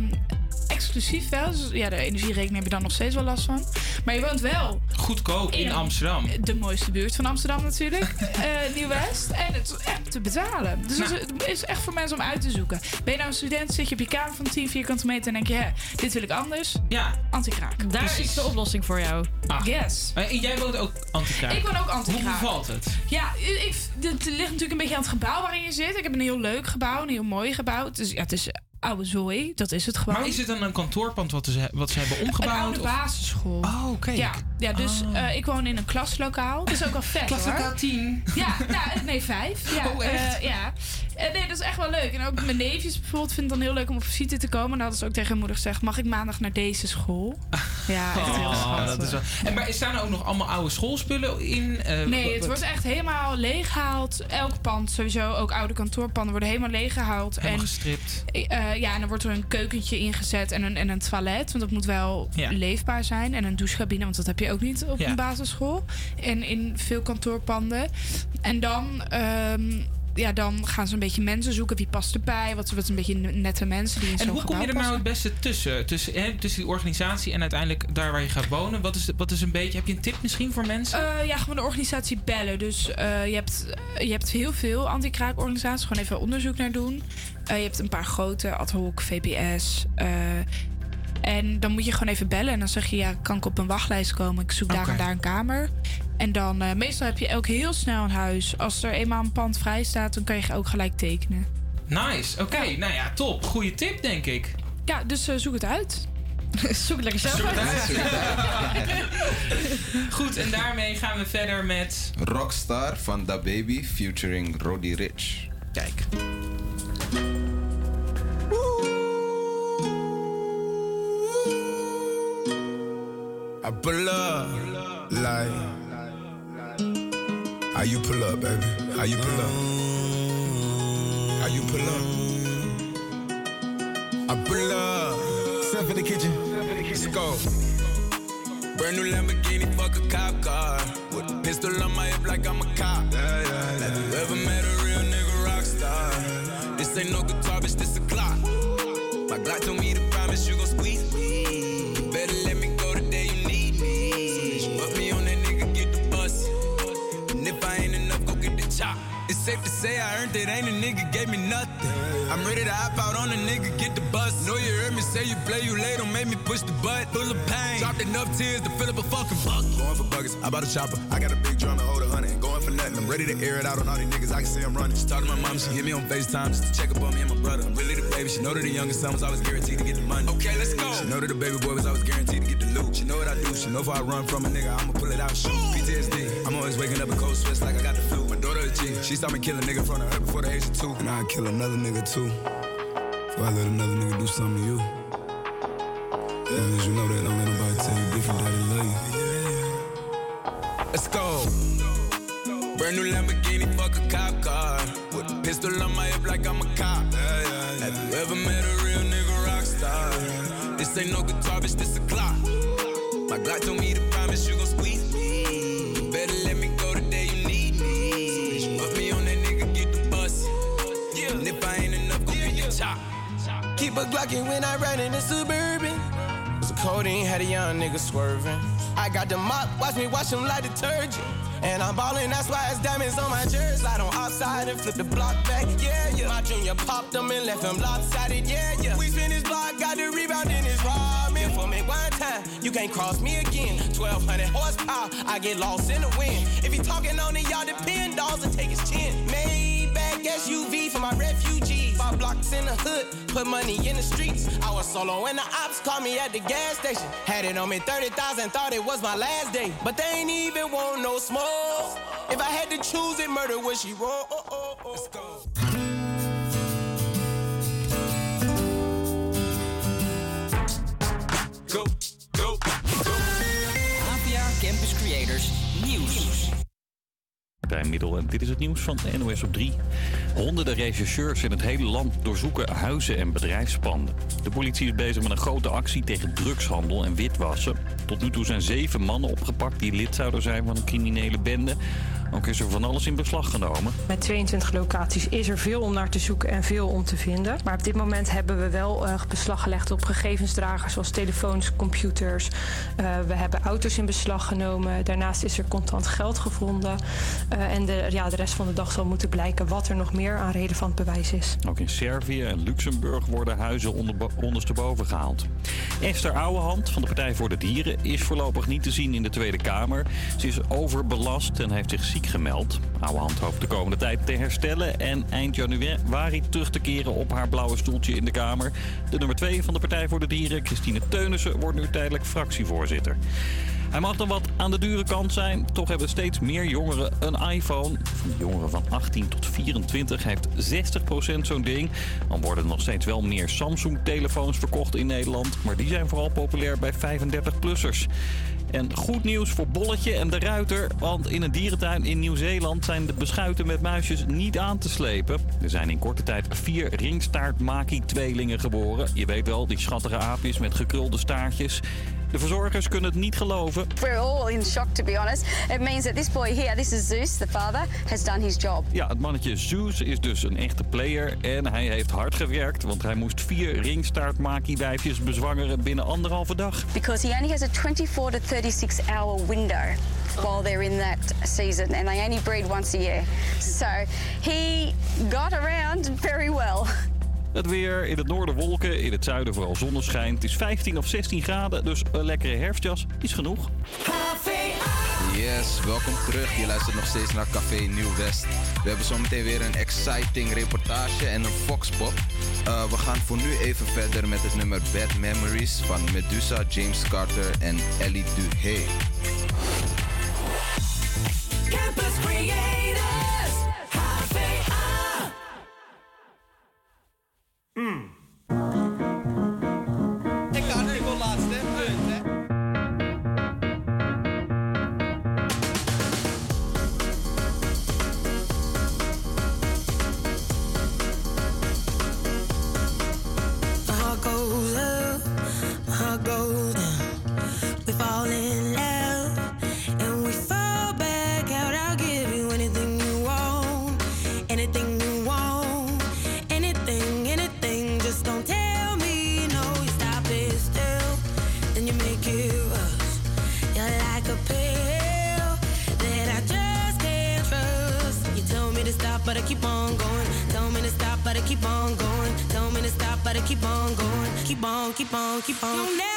exclusief wel. Dus ja, de energierekening heb je dan nog steeds wel last van. Maar je woont wel Goedkoop in in- Amsterdam. de mooiste buurt van Amsterdam natuurlijk. eh Nieuw-West. En het is echt te betalen. Dus Nou. het is echt voor mensen om uit te zoeken. Ben je nou een student, zit je op je kamer van 10 vierkante meter en denk je, hè, dit wil ik anders. Ja. Anti-kraak. Daar is de oplossing voor jou. Yes. Maar jij woont ook anti-kraak. Ik woon ook anti-kraak. Hoe bevalt het? Ja, ik, het ligt natuurlijk een beetje aan het gebouw waarin je zit. Ik heb een heel leuk gebouw, een heel mooi gebouw. Is, ja, het is oude zooi, dat is het gewoon. Maar is het dan een kantoorpand wat ze, wat ze hebben Een omgebouwd? oude of- basisschool. Oh, kijk. Ja, ja dus Ah. eh, ik woon in een klaslokaal. Dat is ook wel vet Klaslokaal hoor. 10? Ja, nou, nee, vijf. Ja, Oh, echt? eh, ja. Eh, nee, dat is echt wel leuk. En ook mijn neefjes bijvoorbeeld vinden het dan heel leuk om op visite te komen. En dan hadden ze ook tegen hun moeder gezegd, mag ik maandag naar deze school? Ja, echt heel Oh, dat is wel... En maar staan er ook nog allemaal oude schoolspullen in? Eh, Nee, het wordt echt helemaal leeggehaald. Elk pand, sowieso ook oude kantoorpanden, worden helemaal leeggehaald. Helemaal en, gestript. eh, ja, en dan wordt er een keukentje ingezet en een, en een toilet. Want dat moet wel Ja. leefbaar zijn. En een douchecabine, want dat heb je ook niet op Ja. een basisschool. En in veel kantoorpanden. En dan... ehm, ja, dan gaan ze een beetje mensen zoeken. Wie past erbij? Wat, wat een beetje nette mensen die in En hoe kom je er nou het beste tussen? Tussen, hè, tussen die organisatie en uiteindelijk daar waar je gaat wonen? Wat is, wat is een beetje... Heb je een tip misschien voor mensen? Eh, ja, gewoon de organisatie bellen. Dus eh, je, hebt, je hebt heel veel anti-kraakorganisaties. Gewoon even onderzoek naar doen. Eh, je hebt een paar grote, ad hoc, VPS. eh, en dan moet je gewoon even bellen. En dan zeg je, ja, kan ik op een wachtlijst komen? Ik zoek daar en daar een kamer. En dan, eh, meestal heb je ook heel snel een huis. Als er eenmaal een pand vrij staat, dan kan je ook gelijk tekenen. Nice, oké. Nou ja, top. Goeie tip, denk ik. Ja, dus eh, zoek het uit. zoek het lekker zelf Zoek het uit. uit. Goed, en daarmee gaan we verder met... Rockstar van Da Baby featuring Roddy Rich. Kijk. I pull up, like. How you pull up, baby? How you pull up? How you pull up? I pull up. Step in the kitchen. Let's go. Brand new Lamborghini, fuck a cop car. With a pistol on my hip like I'm a cop. Have you ever met a real nigga rock star? This ain't no guitar, bitch, this a clock. Safe to say I earned it, ain't a nigga gave me nothing. I'm ready to hop out on a nigga, get the bus. Know you heard me say you play, you late, don't make me push the butt. Full of pain, dropped enough tears to fill up a fucking bucket. Going for buggers, I bought a chopper. I got a big drum to hold a hundred. Going for nothing, I'm ready to air it out on all these niggas. I can see I'm running. She talked to my mom, she hit me on FaceTime just to check up on me and my brother. I'm really the baby. She know that the youngest son was always guaranteed to get the money. Okay, let's go. She know that the baby boy was always guaranteed to get the loot. She know what I do. She know if I run from a nigga, I'ma pull it out. Shoot. PTSD. I'm always waking up in cold sweats like I got the flu. She saw me kill a nigga in front of her before the age of two. And I'd kill another nigga too. Before I let another nigga do something to you. Long as you know that, don't let nobody tell you different that they love you. Let's go. Brand new Lamborghini, fuck a cop car. With a pistol on my hip like I'm a cop. Have you ever met a real nigga rock star? This ain't no guitar, bitch, this a clock. My Glock told me to Keep a Glockin' when I ride in the Suburban. Was a codeine, had a young nigga swerving. I got the mop, watch me wash him like detergent. And I'm ballin', that's why it's diamonds on my jersey. Slide on outside and flip the block back, yeah, yeah. My junior popped them and left him lopsided, yeah, yeah. We spin his block, got the rebound in his ramen. For me one time, you can't cross me again. 1200 horsepower, I get lost in the wind. If he talking on it, y'all depend, dolls and take his chin. Maybach SUV for my my refugee. Five blocks in the hood, put money in the streets. I was solo when the ops called me at the gas station. Had it on me 30,000, thought it was my last day. But they ain't even want no smoke. If I had to choose it, murder would she roll? Oh, oh, oh. Let's go. Go, go, go. APA Campus Creators Nieuws. En dit is het nieuws van NOS op 3. Honderden rechercheurs in het hele land doorzoeken huizen en bedrijfspanden. De politie is bezig met een grote actie tegen drugshandel en witwassen. Tot nu toe zijn zeven mannen opgepakt die lid zouden zijn van een criminele bende. Ook is er van alles in beslag genomen. Met 22 locaties is er veel om naar te zoeken en veel om te vinden. Maar op dit moment hebben we wel eh, beslag gelegd op gegevensdragers zoals telefoons, computers. Eh, we hebben auto's in beslag genomen. Daarnaast is er contant geld gevonden. Eh, en de, ja, de rest van de dag zal moeten blijken wat er nog meer aan relevant bewijs is. Ook in Servië en Luxemburg worden huizen onder, ondersteboven gehaald. Esther Ouwehand van de Partij voor de Dieren is voorlopig niet te zien in de Tweede Kamer. Ze is overbelast en heeft zich ziek gemeld. Ouwehand hoopt de komende tijd te herstellen en eind januari terug te keren op haar blauwe stoeltje in de Kamer. De nummer 2 van de Partij voor de Dieren, Christine Teunissen, wordt nu tijdelijk fractievoorzitter. Hij mag dan wat aan de dure kant zijn. Toch hebben steeds meer jongeren een iPhone. Van jongeren van 18 tot 24 heeft 60% zo'n ding. Dan worden er nog steeds wel meer Samsung-telefoons verkocht in Nederland. Maar die zijn vooral populair bij 35-plussers. En goed nieuws voor Bolletje en de Ruiter. Want in een dierentuin in Nieuw-Zeeland zijn de beschuiten met muisjes niet aan te slepen. Er zijn in korte tijd vier ringstaart-maki-tweelingen geboren. Je weet wel, die schattige aapjes met gekrulde staartjes. De verzorgers kunnen het niet geloven. We're all in shock, to be honest. It means that this boy here, this is Zeus, the father, has done his job. Ja, het mannetje Zeus is dus een echte player en hij heeft hard gewerkt, want hij moest vier ringstaartmaki-wijfjes bezwangeren binnen anderhalve dag. Because he only has a 24 to 36 hour window while they're in that season, and they only breed once a year. So he got around very well. Het weer in het noorden wolken, in het zuiden vooral zonneschijn. Het is 15 of 16 graden, dus een lekkere herfstjas is genoeg. Yes, welkom terug. Je luistert nog steeds naar Café Nieuw West. We hebben zometeen weer een exciting reportage en een foxpop. Uh, we gaan voor nu even verder met het nummer Bad Memories van Medusa, James Carter en Ellie Duhé. Campus Creators, Ik keep on.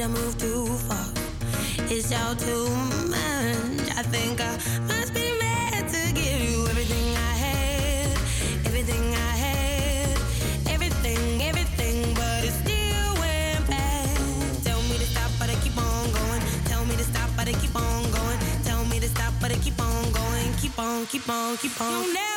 Did I move too far? It's all too much. I think I must be mad to give you everything I had, everything I had, everything, everything, but it still went bad. Tell me to stop, but I keep on going. Tell me to stop, but I keep on going. Tell me to stop, but I keep on going. Keep on, keep on, keep on.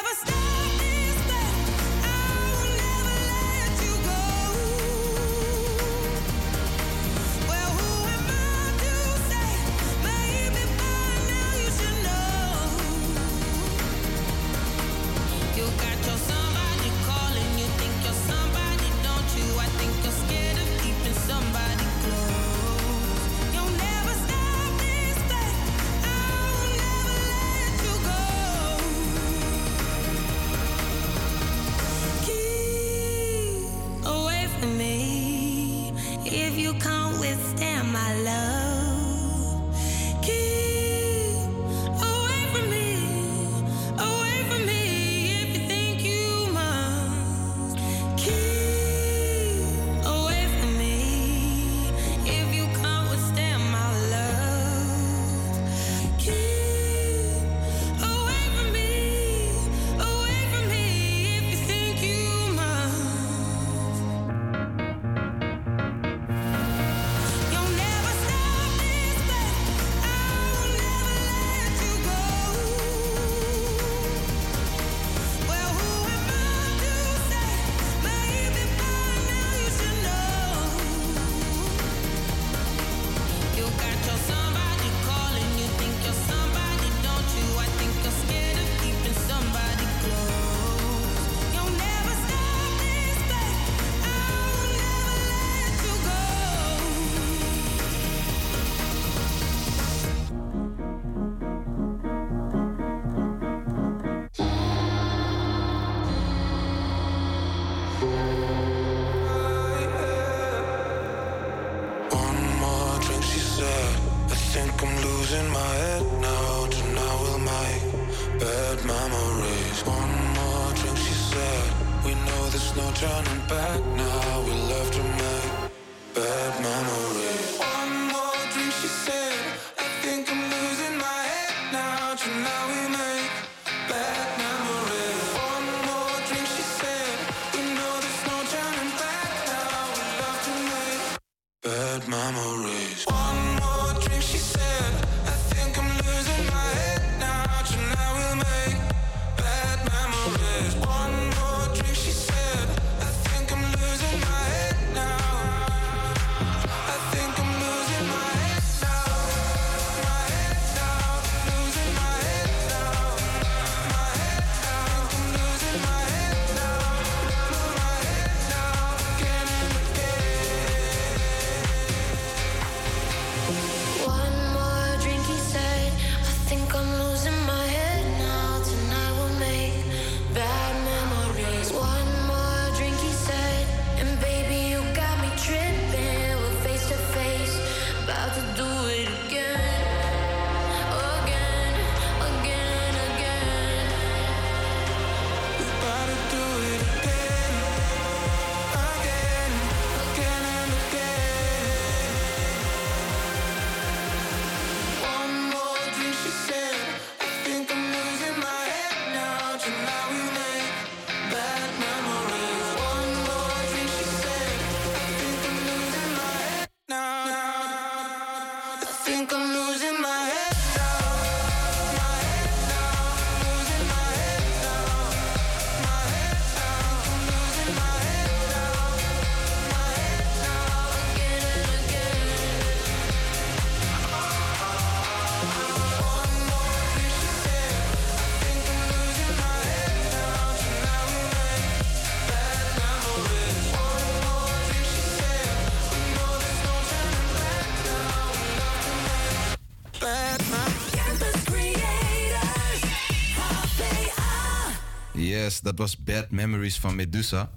Dat was Bad Memories van Medusa.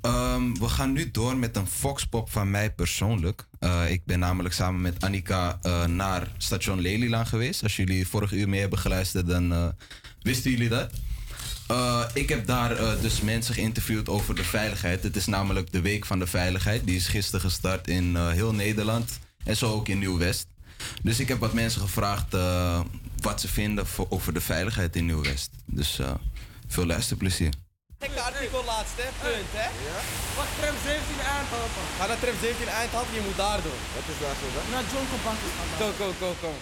Ehm, we gaan nu door met een foxpop van mij persoonlijk. Eh, ik ben namelijk samen met Annika eh, naar station Lelylaan geweest. Als jullie vorig uur mee hebben geluisterd, dan eh, wisten jullie dat. Ik heb daar dus mensen geïnterviewd over de veiligheid. Het is namelijk de Week van de Veiligheid. Die is gisteren gestart in heel Nederland en zo ook in Nieuw-West. Dus ik heb wat mensen gevraagd wat ze vinden over de veiligheid in Nieuw-West. Dus veel luisterplezier. Gekke artikel laatst, hè? Punt, hè? Wacht, tram 17 Eindhoven. Ga naar tram 17 Eindhoven, je moet daar doen. Wat is daar zo dan? Naar John Bank Go, go, go, go.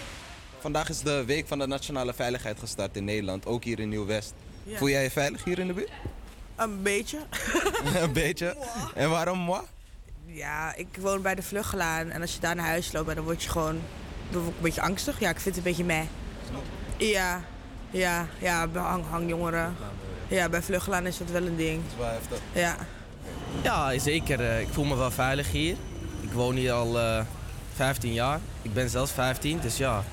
Vandaag is de Week van de Nationale Veiligheid gestart in Nederland, ook hier in Nieuw-West. Ja. Voel jij je veilig hier in de buurt? Een beetje. een beetje. En waarom moi? Ja, ik woon bij de Vluggelaan en als je daar naar huis loopt, dan word je gewoon dan word ik een beetje angstig. Ja, ik vind het een beetje meh. Ja, ja, ja, bij hang, hangjongeren. Ja, bij Vluggelaan is dat wel een ding. Dat is wel heftig. Ja. Ja, zeker. eh, Ik voel me wel veilig hier. Ik woon hier al eh 15 jaar. Ik ben zelfs 15, dus ja.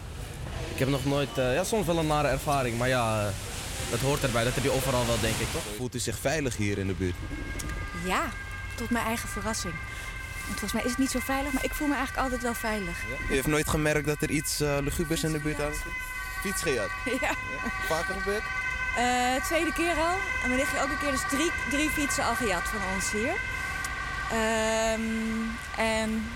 Ik heb nog nooit... eh, ja, soms wel een nare ervaring, maar ja, eh, dat hoort erbij. Dat heb je overal wel, denk ik, toch? Voelt u zich veilig hier in de buurt? Ja, tot mijn eigen verrassing. Want volgens mij is het niet zo veilig, maar ik voel me eigenlijk altijd wel veilig. U heeft nooit gemerkt dat er iets eh lugubers in de buurt aan Fiets gejat? Ja. Vaker gebeurd? Eh, tweede keer al. En mijn nichtje ook een keer. Dus drie, drie fietsen al gejat van ons hier. Ehm, en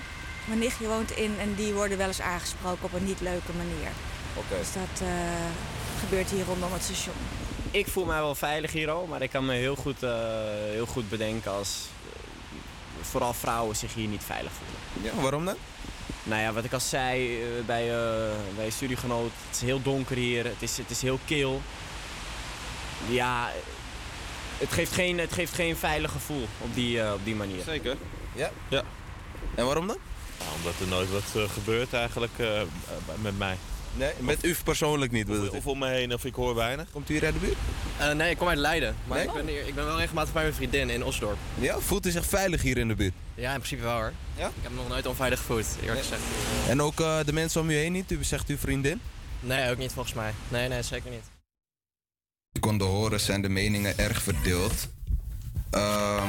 mijn nichtje woont in en die worden wel eens aangesproken op een niet leuke manier. Oké. Dus dat eh, gebeurt hier rondom het station. Ik voel mij wel veilig hier al, maar ik kan me heel goed, eh, heel goed bedenken als vooral vrouwen zich hier niet veilig voelen. Ja, waarom dan? Nou ja, wat ik al zei eh, bij, eh bij een studiegenoot, het is heel donker hier, het is, het is heel kil. Ja, het geeft geen, het geeft geen veilig gevoel op die, eh, op die manier. Zeker. Ja? Ja. En waarom dan? Nou, omdat er nooit wat eh, gebeurt eigenlijk eh, met mij. Nee, met u persoonlijk niet bedoel Of, of om me heen of ik hoor weinig. Komt u hier uit de buurt? Eh, nee, ik kom uit Leiden. Maar Nee? ik, ben hier, ik ben wel regelmatig bij mijn vriendin in Osdorp. Ja, voelt u zich veilig hier in de buurt? Ja, in principe wel hoor. Ja? Ik heb me nog nooit onveilig gevoeld, eerlijk gezegd. En ook eh, de mensen om u heen niet? U zegt uw vriendin? Nee, ook niet volgens mij. Nee, nee, zeker niet. Je kon horen zijn de meningen erg verdeeld. Ehm,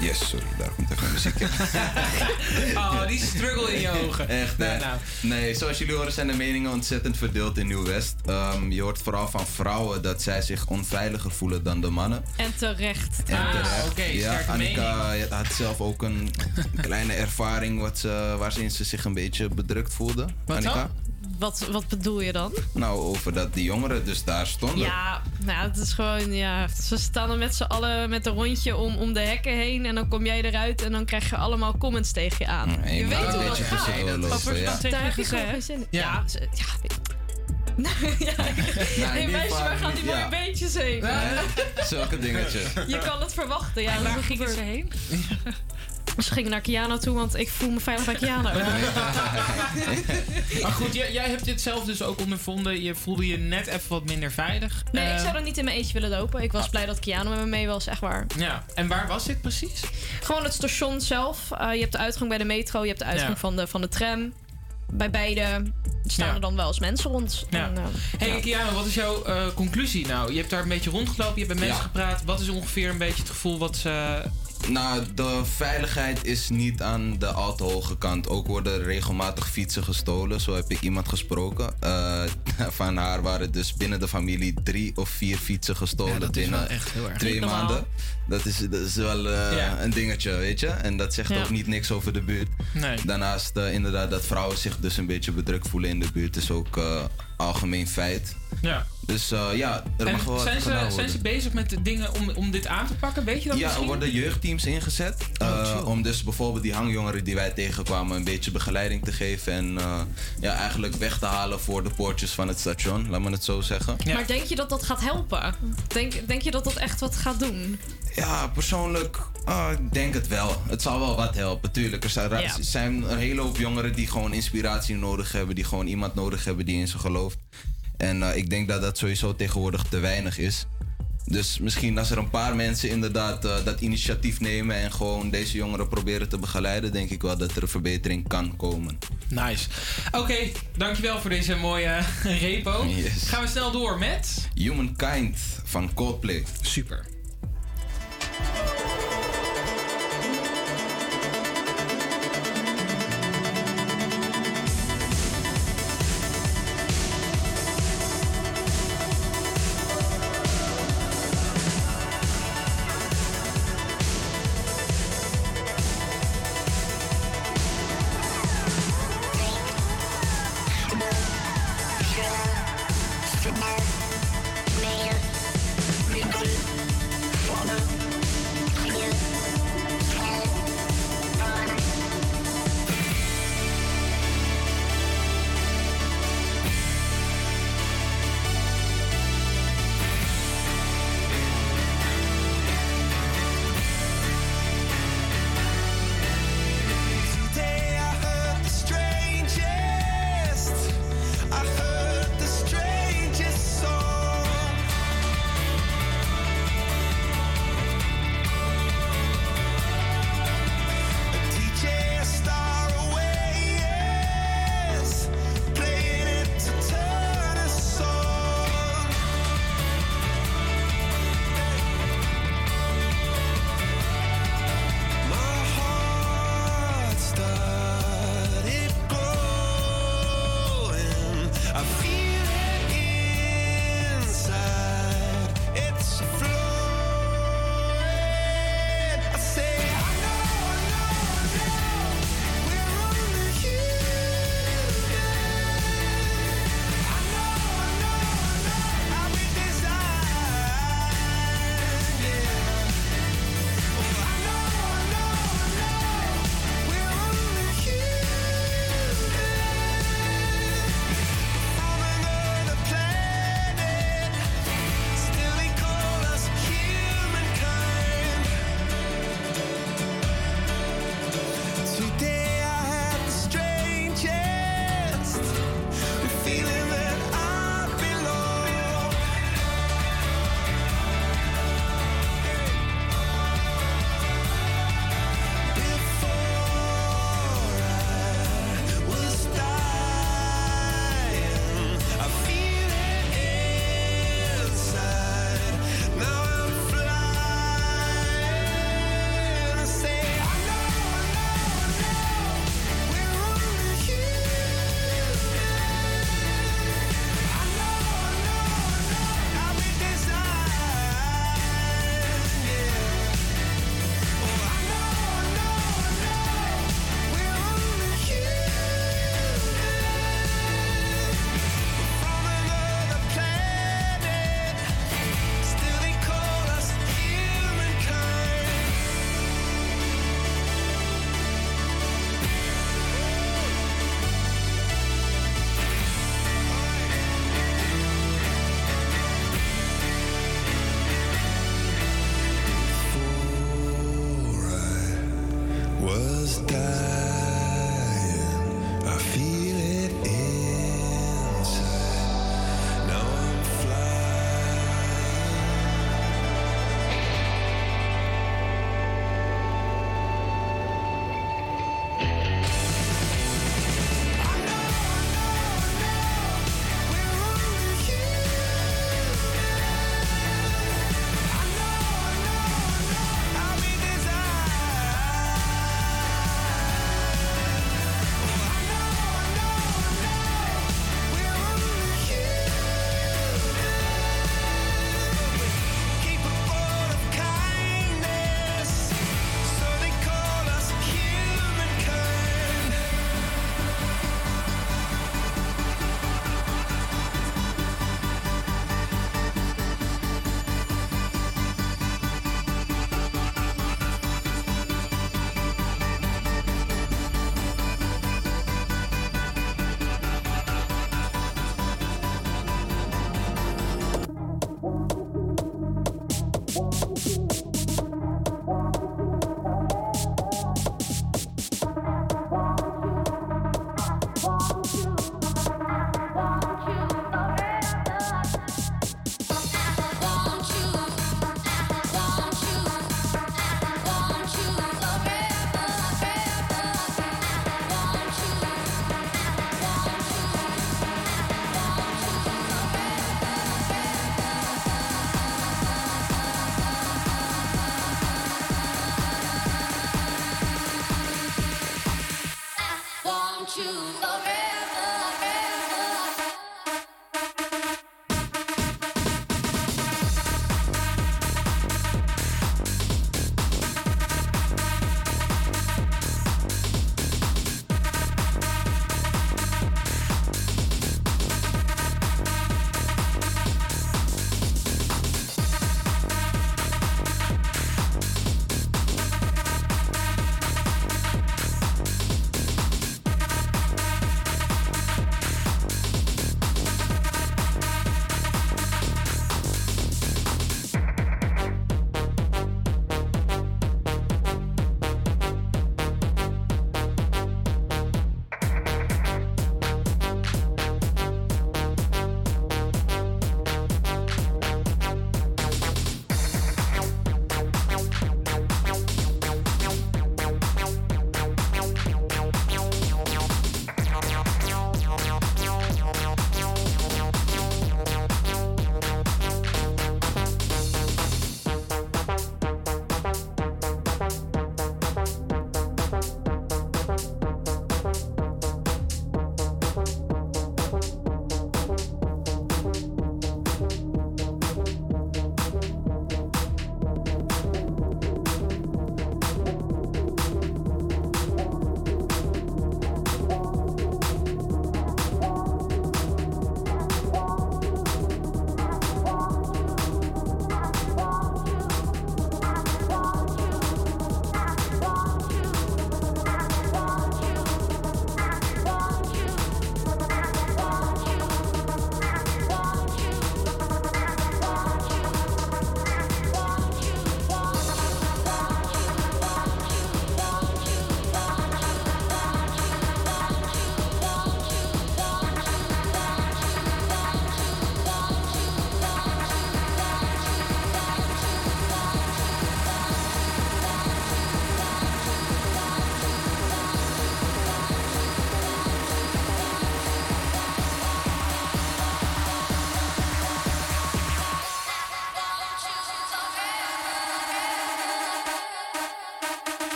Yes, sorry, daar komt even muziek in. Oh, die struggle in je ogen. Echt, Nou, hè? nou. Nee, zoals jullie horen zijn de meningen ontzettend verdeeld in Nieuw-West. Ehm, je hoort vooral van vrouwen dat zij zich onveiliger voelen dan de mannen. En terecht. En terecht. Ah, oké, ja, sterke Annika had zelf ook een kleine ervaring wat ze, waarin ze zich een beetje bedrukt voelde. Wat Annika? Wat, wat bedoel je dan? Nou, over dat die jongeren dus daar stonden. Ja, nou, het is gewoon, ja, ze staan er met z'n allen met een rondje om, om de hekken heen. En dan kom jij eruit en dan krijg je allemaal comments tegen je aan. je weet hoe dat gaat. ja. Daar. Ja. Ja, ze- ja. Nou, hey, meisje, waar geval- gaan die mooie ja. beentjes heen? Nee, zulke dingetjes. Je kan het verwachten, ja. waar gingen gebeurt. ze heen? Ze gingen naar Kiano toe, want ik voel me veilig bij Kiano. Maar goed, jij, jij hebt dit zelf dus ook ondervonden. Je voelde je net even wat minder veilig. Nee, ik Eh, zou er niet in mijn eentje willen lopen. Ik was blij dat Kiano met me mee was, echt waar. Ja, en waar was dit precies? Gewoon het station zelf. Uh, je hebt de uitgang bij de metro, je hebt de uitgang Ja. van, de, van de tram. Bij beide staan Ja. er dan wel eens mensen rond. Ja. En, uh, Hey, ja. Kiana, wat is jouw eh, conclusie nou? Je hebt daar een beetje rondgelopen, je hebt met mensen Ja. gepraat. Wat is ongeveer een beetje het gevoel wat ze... Nou, de veiligheid is niet aan de al te hoge kant. Ook worden regelmatig fietsen gestolen. Zo heb ik iemand gesproken. Eh, van haar waren dus binnen de familie drie of vier fietsen gestolen Ja, dat is binnen wel echt heel erg. twee maanden. Dat is, dat is wel eh, Ja. een dingetje, weet je. En dat zegt Ja. ook niet niks over de buurt. Nee. Daarnaast eh, inderdaad dat vrouwen zich dus een beetje bedrukt voelen in de buurt is ook algemeen feit. Ja. Dus eh, ja, er En mag wel wat zijn, ze, worden. zijn ze bezig met de dingen om, om dit aan te pakken? Weet je dat Ja, er worden jeugdteams ingezet. eh, om dus bijvoorbeeld die hangjongeren die wij tegenkwamen een beetje begeleiding te geven. En eh, ja, eigenlijk weg te halen voor de poortjes van het station, laat me het zo zeggen. Maar denk je dat dat gaat helpen? Denk, denk je dat dat echt wat gaat doen? Ja, persoonlijk, ah, ik denk het wel. Het zal wel wat helpen, tuurlijk. Er zijn, Ja. zijn een hele hoop jongeren die gewoon inspiratie nodig hebben. Die gewoon iemand nodig hebben die in ze gelooft. En eh, ik denk dat dat sowieso tegenwoordig te weinig is. Dus misschien als er een paar mensen inderdaad eh, dat initiatief nemen en gewoon deze jongeren proberen te begeleiden, denk ik wel dat er een verbetering kan komen. Nice. Oké, dankjewel voor deze mooie repo. Yes. Gaan we snel door met... Humankind van Coldplay. Super. I feel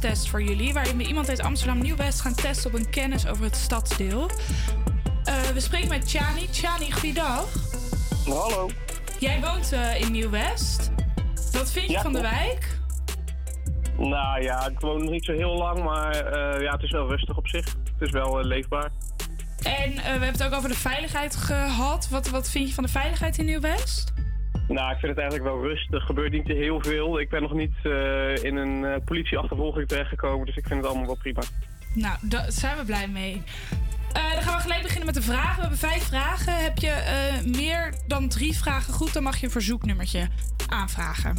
Test voor jullie. Waarin we iemand uit Amsterdam Nieuw West gaan testen op een kennis over het stadsdeel. Eh, we spreken met Chani. Chani, goeiedag. Hallo. Jij woont eh, in Nieuw West. Wat vind je Ja, van de wijk? Nou ja, ik woon nog niet zo heel lang, maar eh, ja, het is wel rustig op zich. Het is wel leefbaar. En we hebben het ook over de veiligheid gehad. Wat, wat vind je van de veiligheid in Nieuw West? Nou, ik vind het eigenlijk wel rustig. Er gebeurt niet heel veel. Ik ben nog niet eh, in een eh, politieachtervolging terechtgekomen, dus ik vind het allemaal wel prima. Nou, daar zijn we blij mee. Eh, dan gaan we gelijk beginnen met de vragen. We hebben vijf vragen. Heb je meer dan drie vragen goed, dan mag je een verzoeknummertje aanvragen.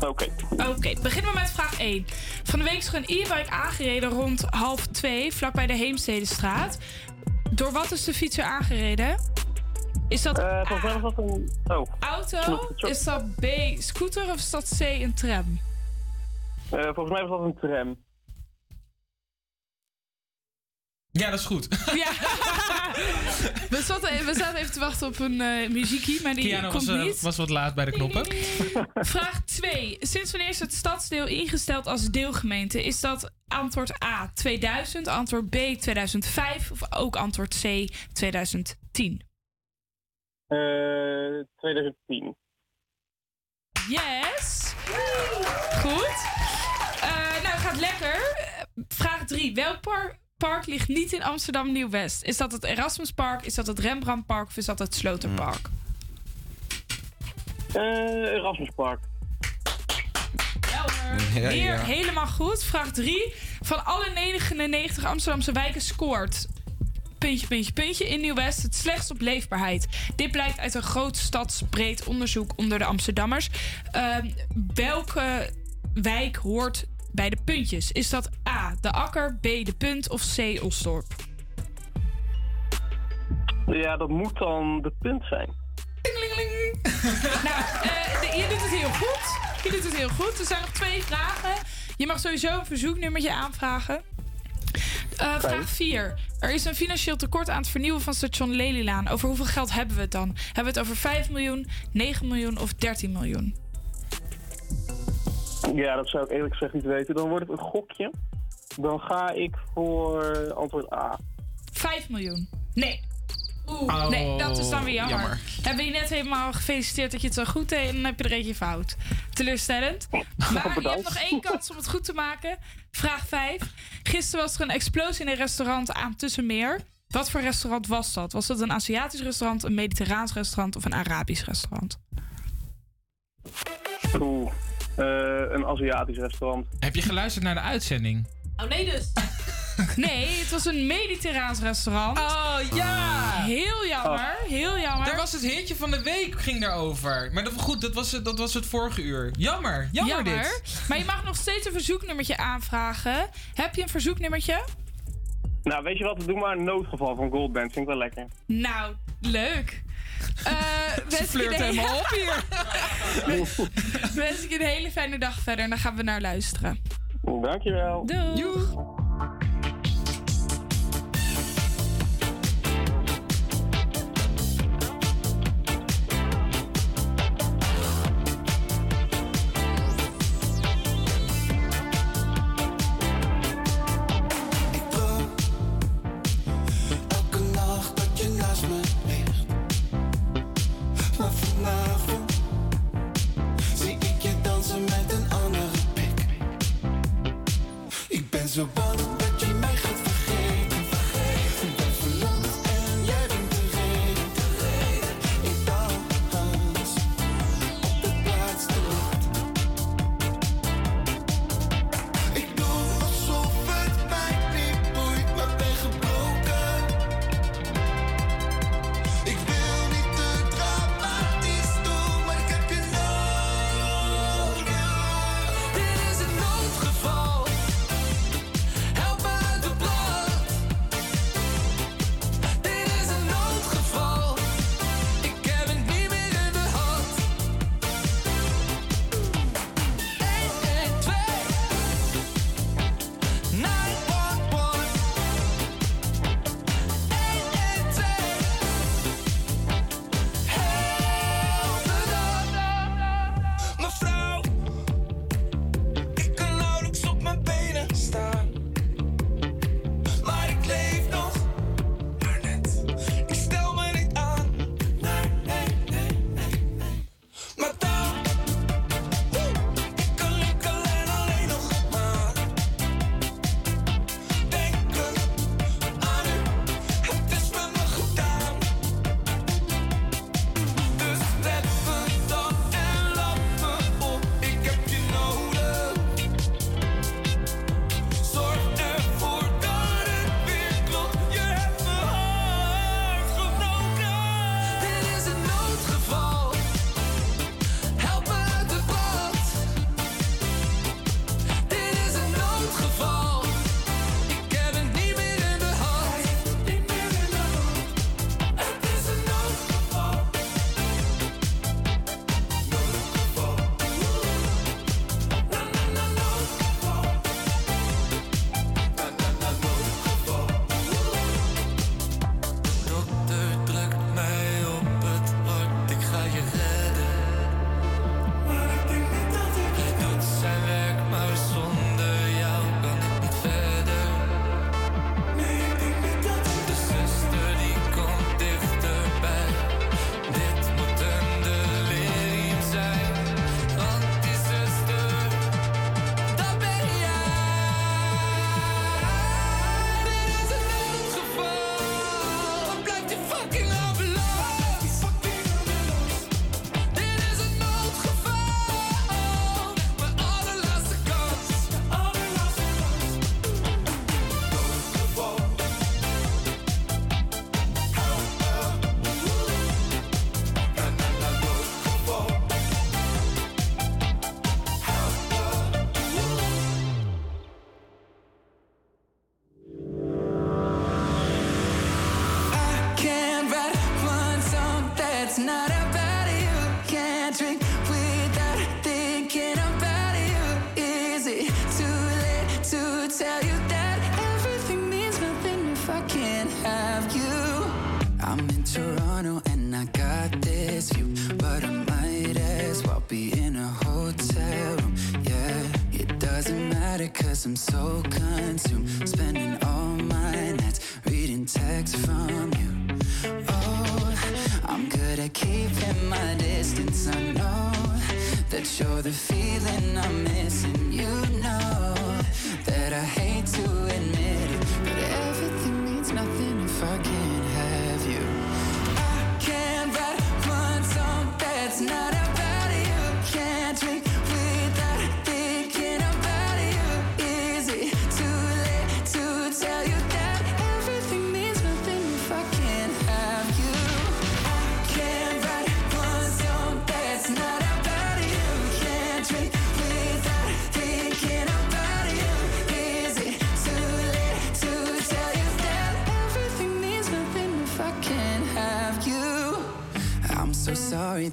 Oké. Oké, beginnen we met vraag 1. Van de week is er een e-bike aangereden rond half twee, vlakbij de Heemstedenstraat. Door wat is de fietser aangereden? Is dat Eh, volgens mij was dat een... Oh. auto? Is dat B, scooter of is dat C, een tram? Eh, volgens mij was dat een tram. Ja, dat is goed. Ja. we, zaten, we zaten even te wachten op een eh muziekie, maar die Kiana komt was, niet. was wat laat bij de knoppen. Vraag 2. Sinds wanneer is het stadsdeel ingesteld als deelgemeente? Is dat antwoord A 2000, antwoord B 2005 of ook antwoord C 2010? Eh 2010. Yes! Goed. Eh, nou, gaat lekker. Eh, Vraag 3. Welk par- park ligt niet in Amsterdam Nieuw-West? Is dat het Erasmuspark, is dat het Rembrandtpark of is dat het Sloterpark? Eh Erasmuspark. Weer helemaal goed. Vraag 3. Van alle 99 Amsterdamse wijken scoort. Puntje, puntje, puntje. In Nieuw-West het slechtst op leefbaarheid. Dit blijkt uit een groot stadsbreed onderzoek onder de Amsterdammers. Ehm, welke wijk hoort bij de puntjes? Is dat A, de Akker, B, de Punt of C, Osdorp? Ja, dat moet dan de punt zijn. nou, de- je doet het heel goed. Je doet het heel goed. Er zijn nog twee vragen. Je mag sowieso een verzoeknummertje aanvragen. Eh, vraag 4. Er is een financieel tekort aan het vernieuwen van station Lelylaan. Over hoeveel geld hebben we het dan? Hebben we het over 5 miljoen, 9 miljoen of 13 miljoen? Ja, dat zou ik eerlijk gezegd niet weten. Dan wordt het een gokje. Dan ga ik voor antwoord A. 5 miljoen. Nee. Oeh, Oh, nee, dat is dan weer jammer. jammer. Hebben je net helemaal gefeliciteerd dat je het zo goed deed en dan heb je er eentje fout. Teleurstellend. Maar je hebt nog één kans om het goed te maken. Vraag 5. Gisteren was er een explosie in een restaurant aan Tussenmeer. Wat voor restaurant was dat? Was dat een Aziatisch restaurant, een Mediterraans restaurant of een Arabisch restaurant? Oeh. Eh, een Aziatisch restaurant. Heb je geluisterd naar de uitzending? Oh nee dus. Nee, het was een Mediterraans restaurant. Oh ja! Heel jammer, heel jammer. Daar was het hitje van de week, ging daarover. Maar dat, goed, dat was, het, dat was het vorige uur. Jammer, jammer, dit. Maar je mag nog steeds een verzoeknummertje aanvragen. Heb je een verzoeknummertje? Nou, weet je wat? Doe maar een noodgeval van Goldband. Vind ik wel lekker. Nou, leuk. Eh wens ik je flirt een helemaal op hier. wens ik je een hele fijne dag verder en dan gaan we naar luisteren. Dankjewel. Doeg. Elke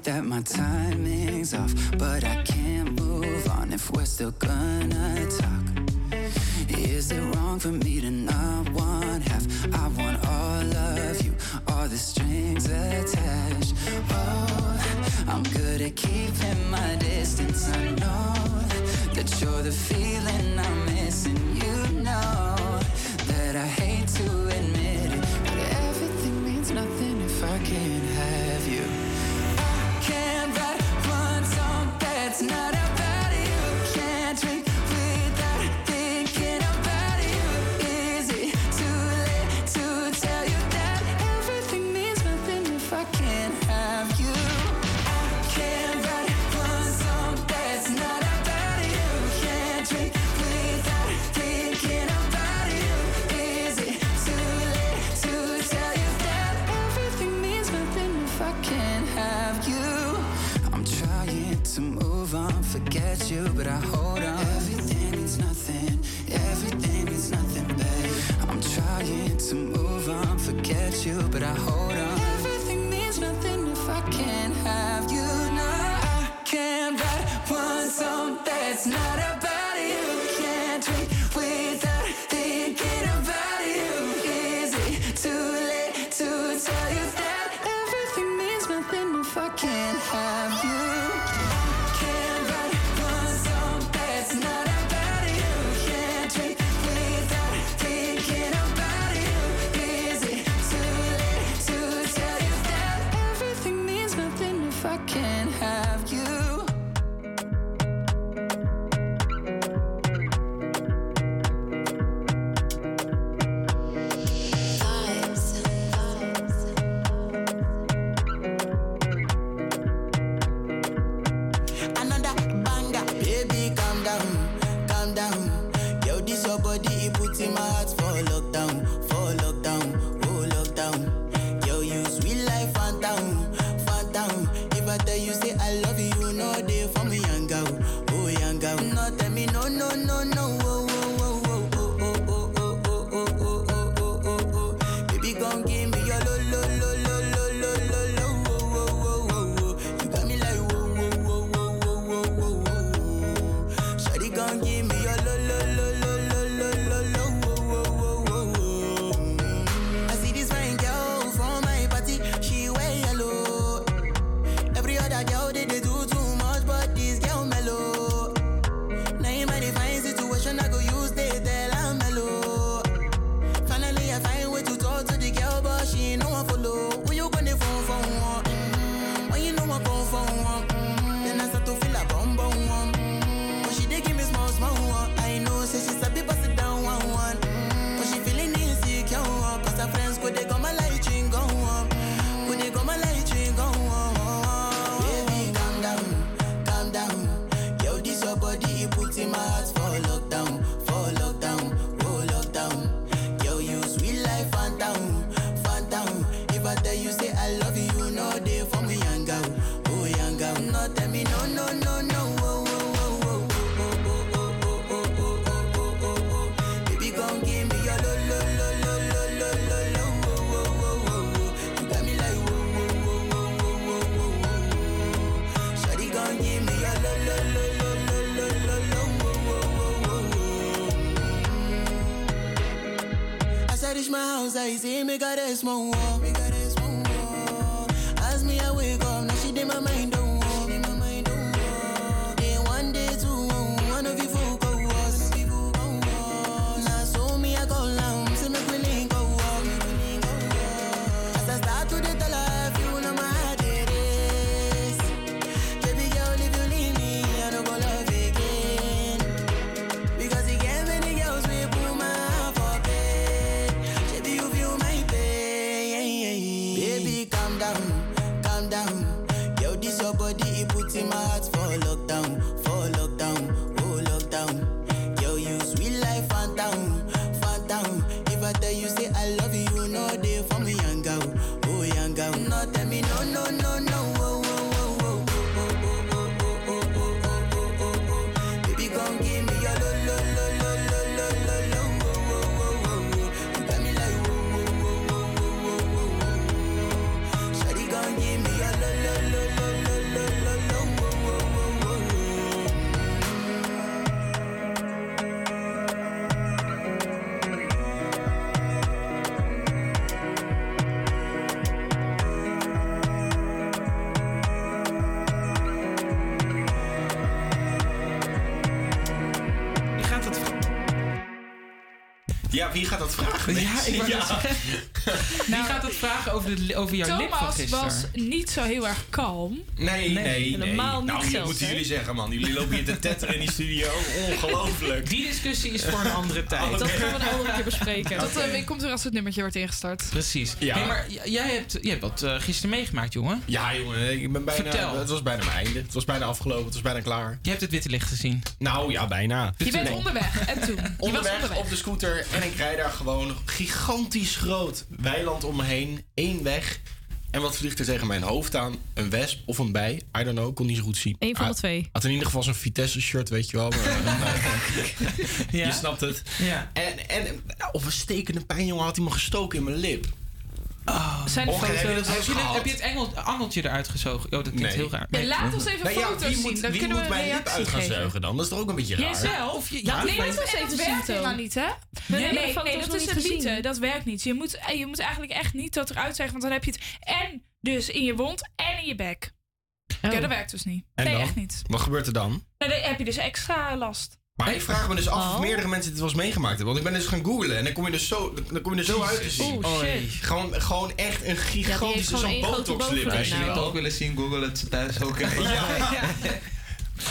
that my timing's off, but I can't move on if we're still gonna talk. Is it wrong for me to not want half? I want all of you, all the strings attached. Oh, I'm good at keeping my distance. I know that you're the feeling I'm missing. forget you, but I hold on. Everything means nothing, everything means nothing, babe. I'm trying to move on, forget you, but I hold on. Everything means nothing if I can't have you now. I can't write one song that's not about. I see me got this mon Ja, wie gaat dat vragen? Ja, ik wou Ja. zeggen. Wie gaat het vragen over, de, over jouw lip van Thomas gisteren? was niet zo heel erg kalm. Nee, nee, nee. helemaal niet nou, dat moeten jullie zeggen, man. Jullie lopen hier te tetteren in die studio. Ongelooflijk. Die discussie is voor een andere tijd. Dat gaan we een andere keer bespreken. Dat eh, komt er als het nummertje wordt ingestart. Precies. Ja. Hey, maar jij hebt, jij hebt wat eh, gisteren meegemaakt, jongen. Ja, jongen. Ik ben bijna, Vertel. Het was bijna mijn einde. Het was bijna afgelopen. Het was bijna klaar. Je hebt het witte licht gezien. Nou, ja, bijna. Je bent Nee. onderweg. En toen? Je was Onderweg, onderweg. op de scooter en ik rijd daar gewoon gigantisch groot. Weiland om me heen, één weg. En wat vliegt er tegen mijn hoofd aan? Een wesp of een bij? I don't know, kon niet zo goed zien. Eén van de twee. Had in ieder geval zo'n Vitesse shirt, weet je wel. Maar, Je snapt het. Ja. En, en of een stekende pijn, jongen, had hij me gestoken in mijn lip. Zijn er Och, heb je foto's? dat Heb ook je, het, gehad? heb je het engel, angeltje eruit gezogen? Oh, dat klinkt Nee. heel raar. Ja, laat ons even ja, foto's wie zien. moet, Dan wie kunnen we moet een mijn lip uit gaan geven. zuigen dan? Dat is toch ook een beetje raar? Jijzelf? Of je- ja, nee, dat, ons even niet, hè? We Nee, nee, nee, dat is het gezien. mythe. Dat werkt niet. Je moet, eh, je moet eigenlijk echt niet dat eruit zeggen, want dan heb je het en dus in je wond en in je bek. Oh. Ja, dat werkt dus niet. En nee, dan? echt niet. Wat gebeurt er dan? Nou, dan heb je dus extra last. Maar ik vraag me dus af of Oh. meerdere mensen dit wel eens meegemaakt hebben. Want ik ben dus gaan googlen en dan kom je er zo, dan kom je er zo uit te zien. Oh, shit. Gewoon, gewoon echt een gigantische zo'n grote botox lip. bovenlip weet je nou. wel. ook willen zien, Google het thuis ook.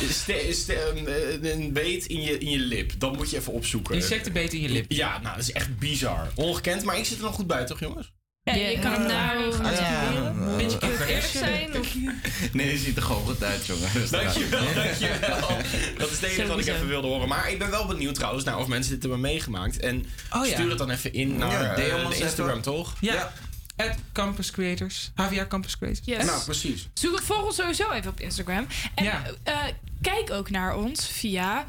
Ste- ste- een, een beet in je, in je lip. Dat moet je even opzoeken. Insectenbeet in je lip. Ja, nou, dat is echt bizar. Ongekend, maar ik zit er nog goed bij, toch, jongens? Ja, je kan hem daar nou, Beetje eerlijk zijn. Of... Nee, je ziet er gewoon goed uit, jongen. Dus Dankjewel, dankjewel. Dat is het enige wat ik even wilde horen. Maar ik ben wel benieuwd trouwens naar of mensen dit hebben meegemaakt. En Oh, ja. stuur het dan even in naar eh, deel de Instagram, toch? Ja. At Campus Creators. HVA Campus Creators. Yes. Nou, precies. Zoek het volg ons sowieso even op Instagram. En Ja. eh, kijk ook naar ons via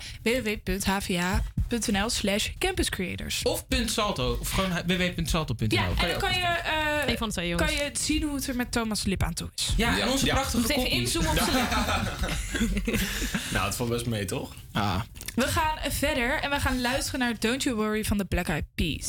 www.hva.nl slash campuscreators. Of .salto. Of gewoon www.salto.nl. Ja, en dan ook kan je, eh, Eén van twee, kan je zien hoe het er met Thomas Lip aan toe is. Ja, en onze Ja. prachtige Moet even inzoomen op zijn Nou, het valt best mee, toch? Ah. We gaan verder en we gaan luisteren naar Don't You Worry van de Black Eyed Peas.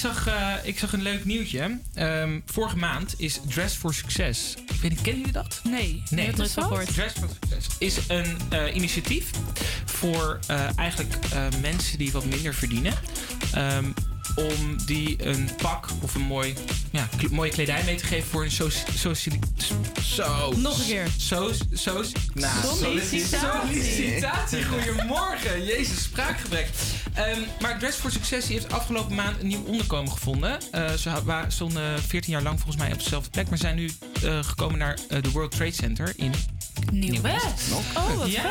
Zag, eh, ik zag een leuk nieuwtje. Ehm, vorige maand is Dress for Success. Ik weet niet, kennen jullie dat? Nee, Nee, wat is dat? Dress for Success is een eh, initiatief voor eh, eigenlijk mensen die wat minder verdienen. Ehm, om die een pak of een mooi, ja, mooie kledij mee te geven voor een soci... soci zo. Nog een keer. Nou, Sollicitatie. Sollicitatie. Goedemorgen. Jezus, spraakgebrek. Ehm, maar Dress for Success heeft afgelopen maand een nieuw onderkomen gevonden. Eh, ze ha- wa- stonden 14 jaar lang volgens mij op dezelfde plek. Maar zijn nu eh, gekomen naar eh, de World Trade Center in Nieuw-West. Oh, wat ja.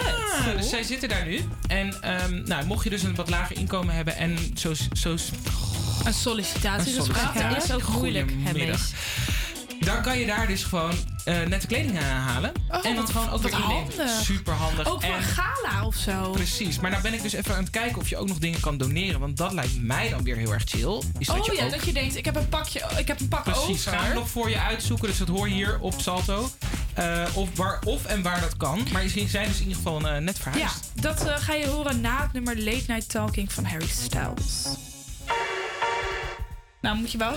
Cool. dus zij zitten daar nu. En ehm, nou, mocht je dus een wat lager inkomen hebben en zo... zo Een sollicitatiegesprek sollicitatie. is ook moeilijk? Dan kan je daar dus gewoon eh, nette kleding aan halen. Oh, en dan wat- gewoon ook wat weer innemen. handig. Super handig. Ook voor en gala of zo. Precies, maar nou ben ik dus even aan het kijken of je ook nog dingen kan doneren. Want dat lijkt mij dan weer heel erg chill. Is dat oh je ja, ook... dat je denkt, ik heb een pakje, ik heb een pak Precies, over. gaan we nog voor je uitzoeken. Dus dat hoor je hier op Salto. Eh, of, waar, of en waar dat kan. Maar je zijn dus in ieder geval eh, net Ja, verhuisd. dat eh, ga je horen na het nummer Late Night Talking van Harry Styles. Nou, moet je wel.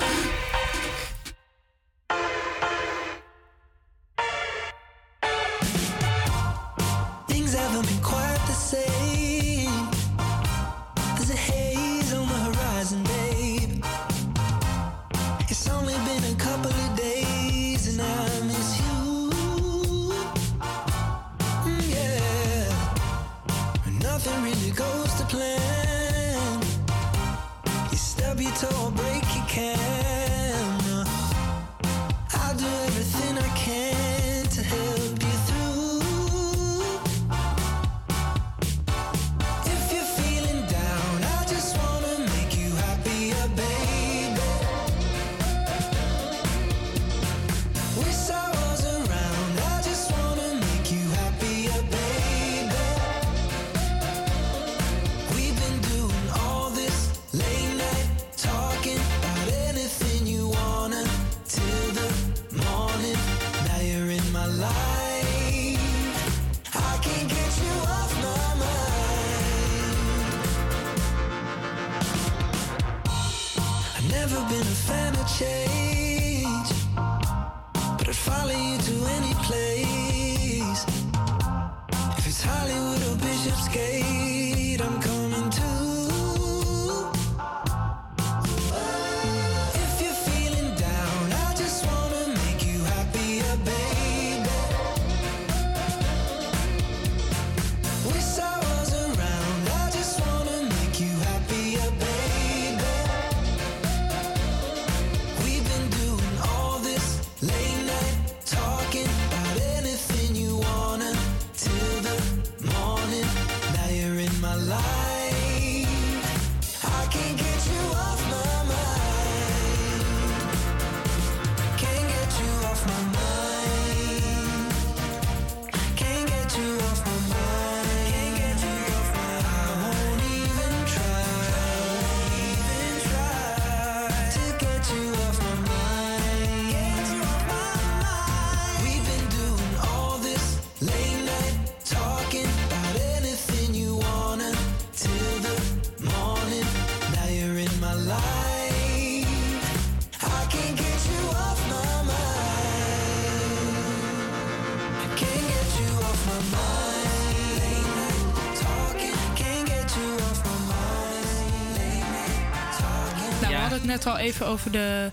Het al even over de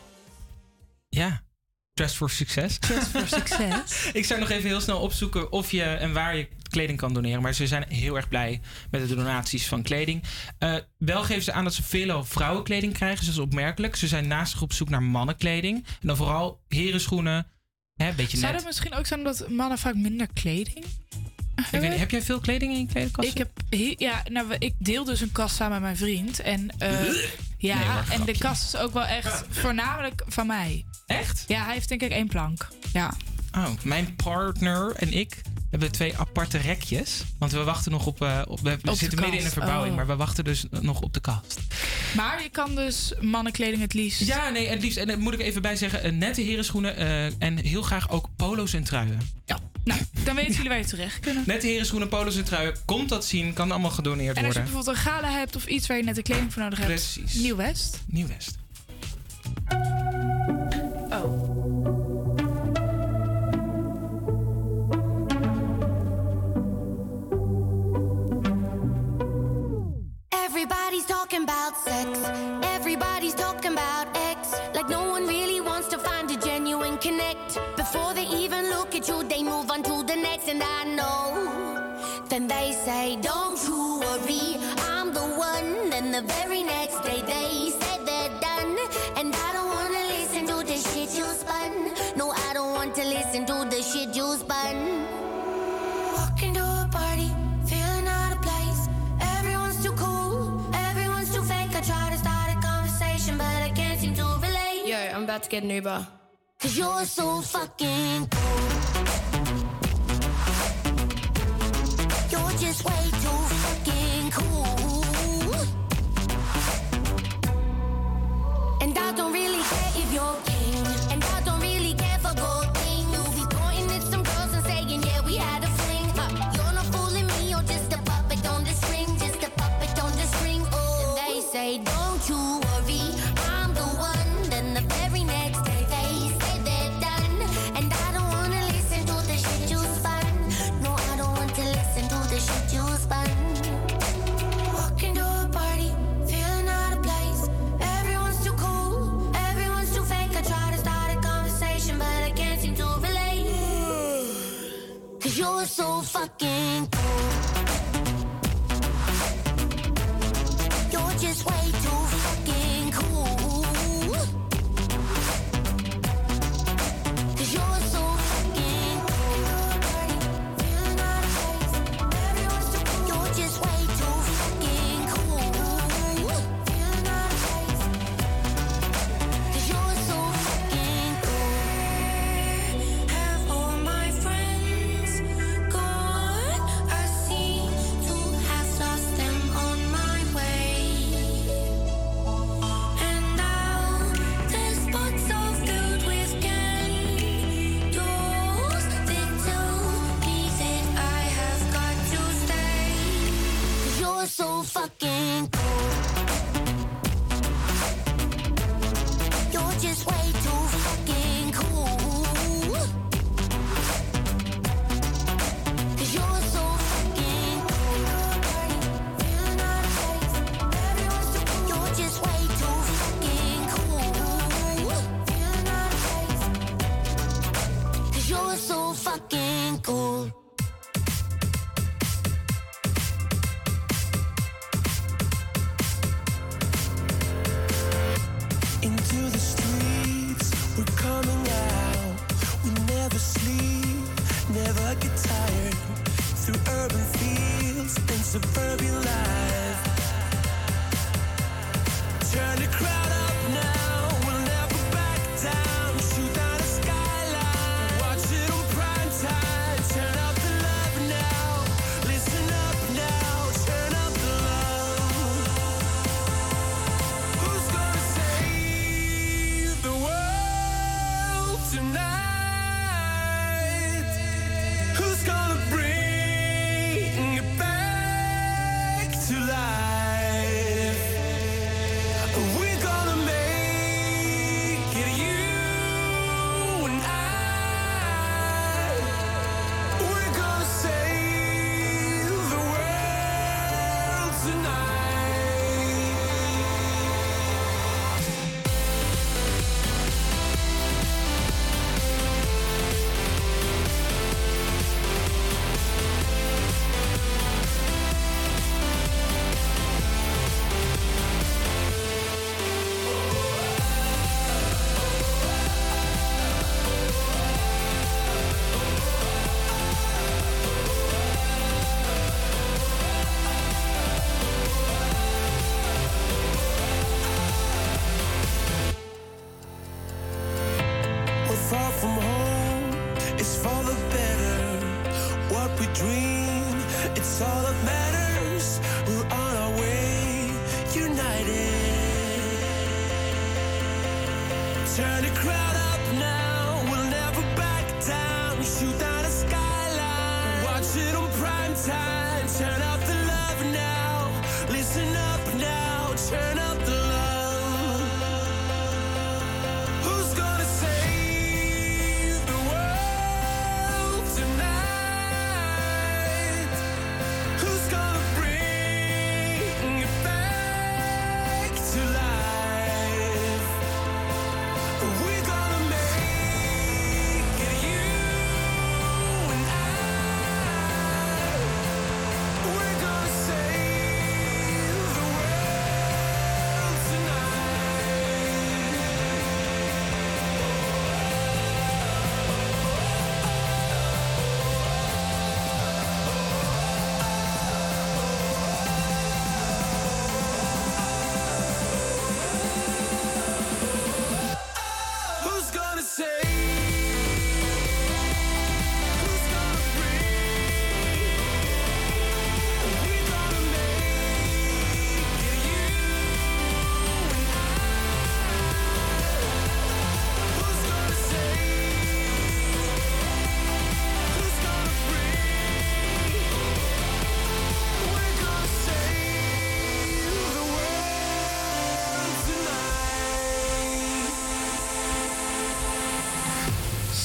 Ja. Dress for Success. Dress for Success. ik zou nog even heel snel opzoeken of je en waar je kleding kan doneren. Maar ze zijn heel erg blij met de donaties van kleding. Eh, wel geven ze aan dat ze veel vrouwenkleding krijgen. Dus dat is opmerkelijk. Ze zijn naast zich op zoek naar mannenkleding. En dan vooral herenschoenen. Hè, beetje Zou het misschien ook zijn dat mannen vaak minder kleding Ik weet heb jij veel kleding in je kledingkast? Ik heb he- ja, nou, ik deel dus een kast samen met mijn vriend. En, eh, ja, Nee, en de kast is ook wel echt voornamelijk van mij. Echt? Ja, hij heeft denk ik één plank. Ja. Oh, mijn partner en ik hebben we twee aparte rekjes. Want we wachten nog op. Eh, op we zitten midden in een verbouwing, oh. maar we wachten dus nog op de kast. Maar je kan dus mannenkleding het liefst. Ja, nee, het liefst. En dat moet ik even bij zeggen: eh, nette herenschoenen uh, en heel graag ook polo's en truien. Ja. Nou, dan weten jullie waar je terecht kunnen. Nette herenschoenen, polo's en truien. Komt dat zien, kan allemaal gedoneerd worden. En als je bijvoorbeeld een gala hebt of iets waar je nette kleding voor nodig hebt. Precies. Nieuw-West. Nieuw-West. Everybody's talking about sex. Everybody's talking about X. Like no one really wants to find a genuine connect. Before they even look at you, they move on to the next. And I know. Then they say, don't about to get an Uber. Cause you're so fucking cool. You're just waiting. looking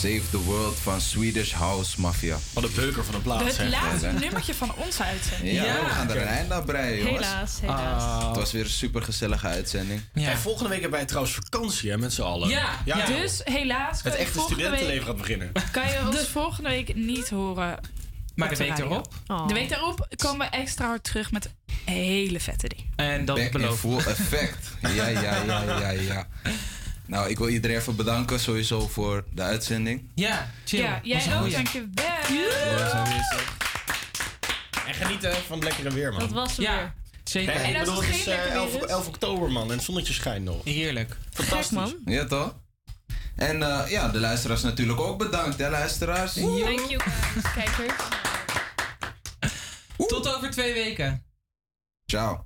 Save the World van Swedish House Mafia. Wat een beuker van een plaats. Het hè? laatste Ja, nummertje van onze uitzending. Ja, we gaan er een eind aan breien, jongens. Helaas, helaas. Ah. Het was weer een super gezellige uitzending. En volgende week hebben wij trouwens vakantie hè, met z'n allen. Ja, dus helaas kan Het echte studentenleven gaat beginnen. Kan je ons volgende week niet horen. Maar de week erop? Oh. De week daarop komen we extra hard terug met hele vette dingen. En dat beloof full effect. Ja, ja, ja, ja, ja. Nou, ik wil iedereen even bedanken sowieso voor de uitzending. Ja, chill. Ja, jij ook, dankjewel. En genieten van het lekkere weer, man. Dat was Ja, weer. zeker. En ik bedoel, het is geen eh, lekker 11, weer is? 11 oktober, man. En het zonnetje schijnt nog. Heerlijk. Fantastisch. Ja, toch? En eh, ja, de luisteraars natuurlijk ook bedankt, hè, luisteraars. Thank you guys, kijkers. Tot over twee weken. Ciao.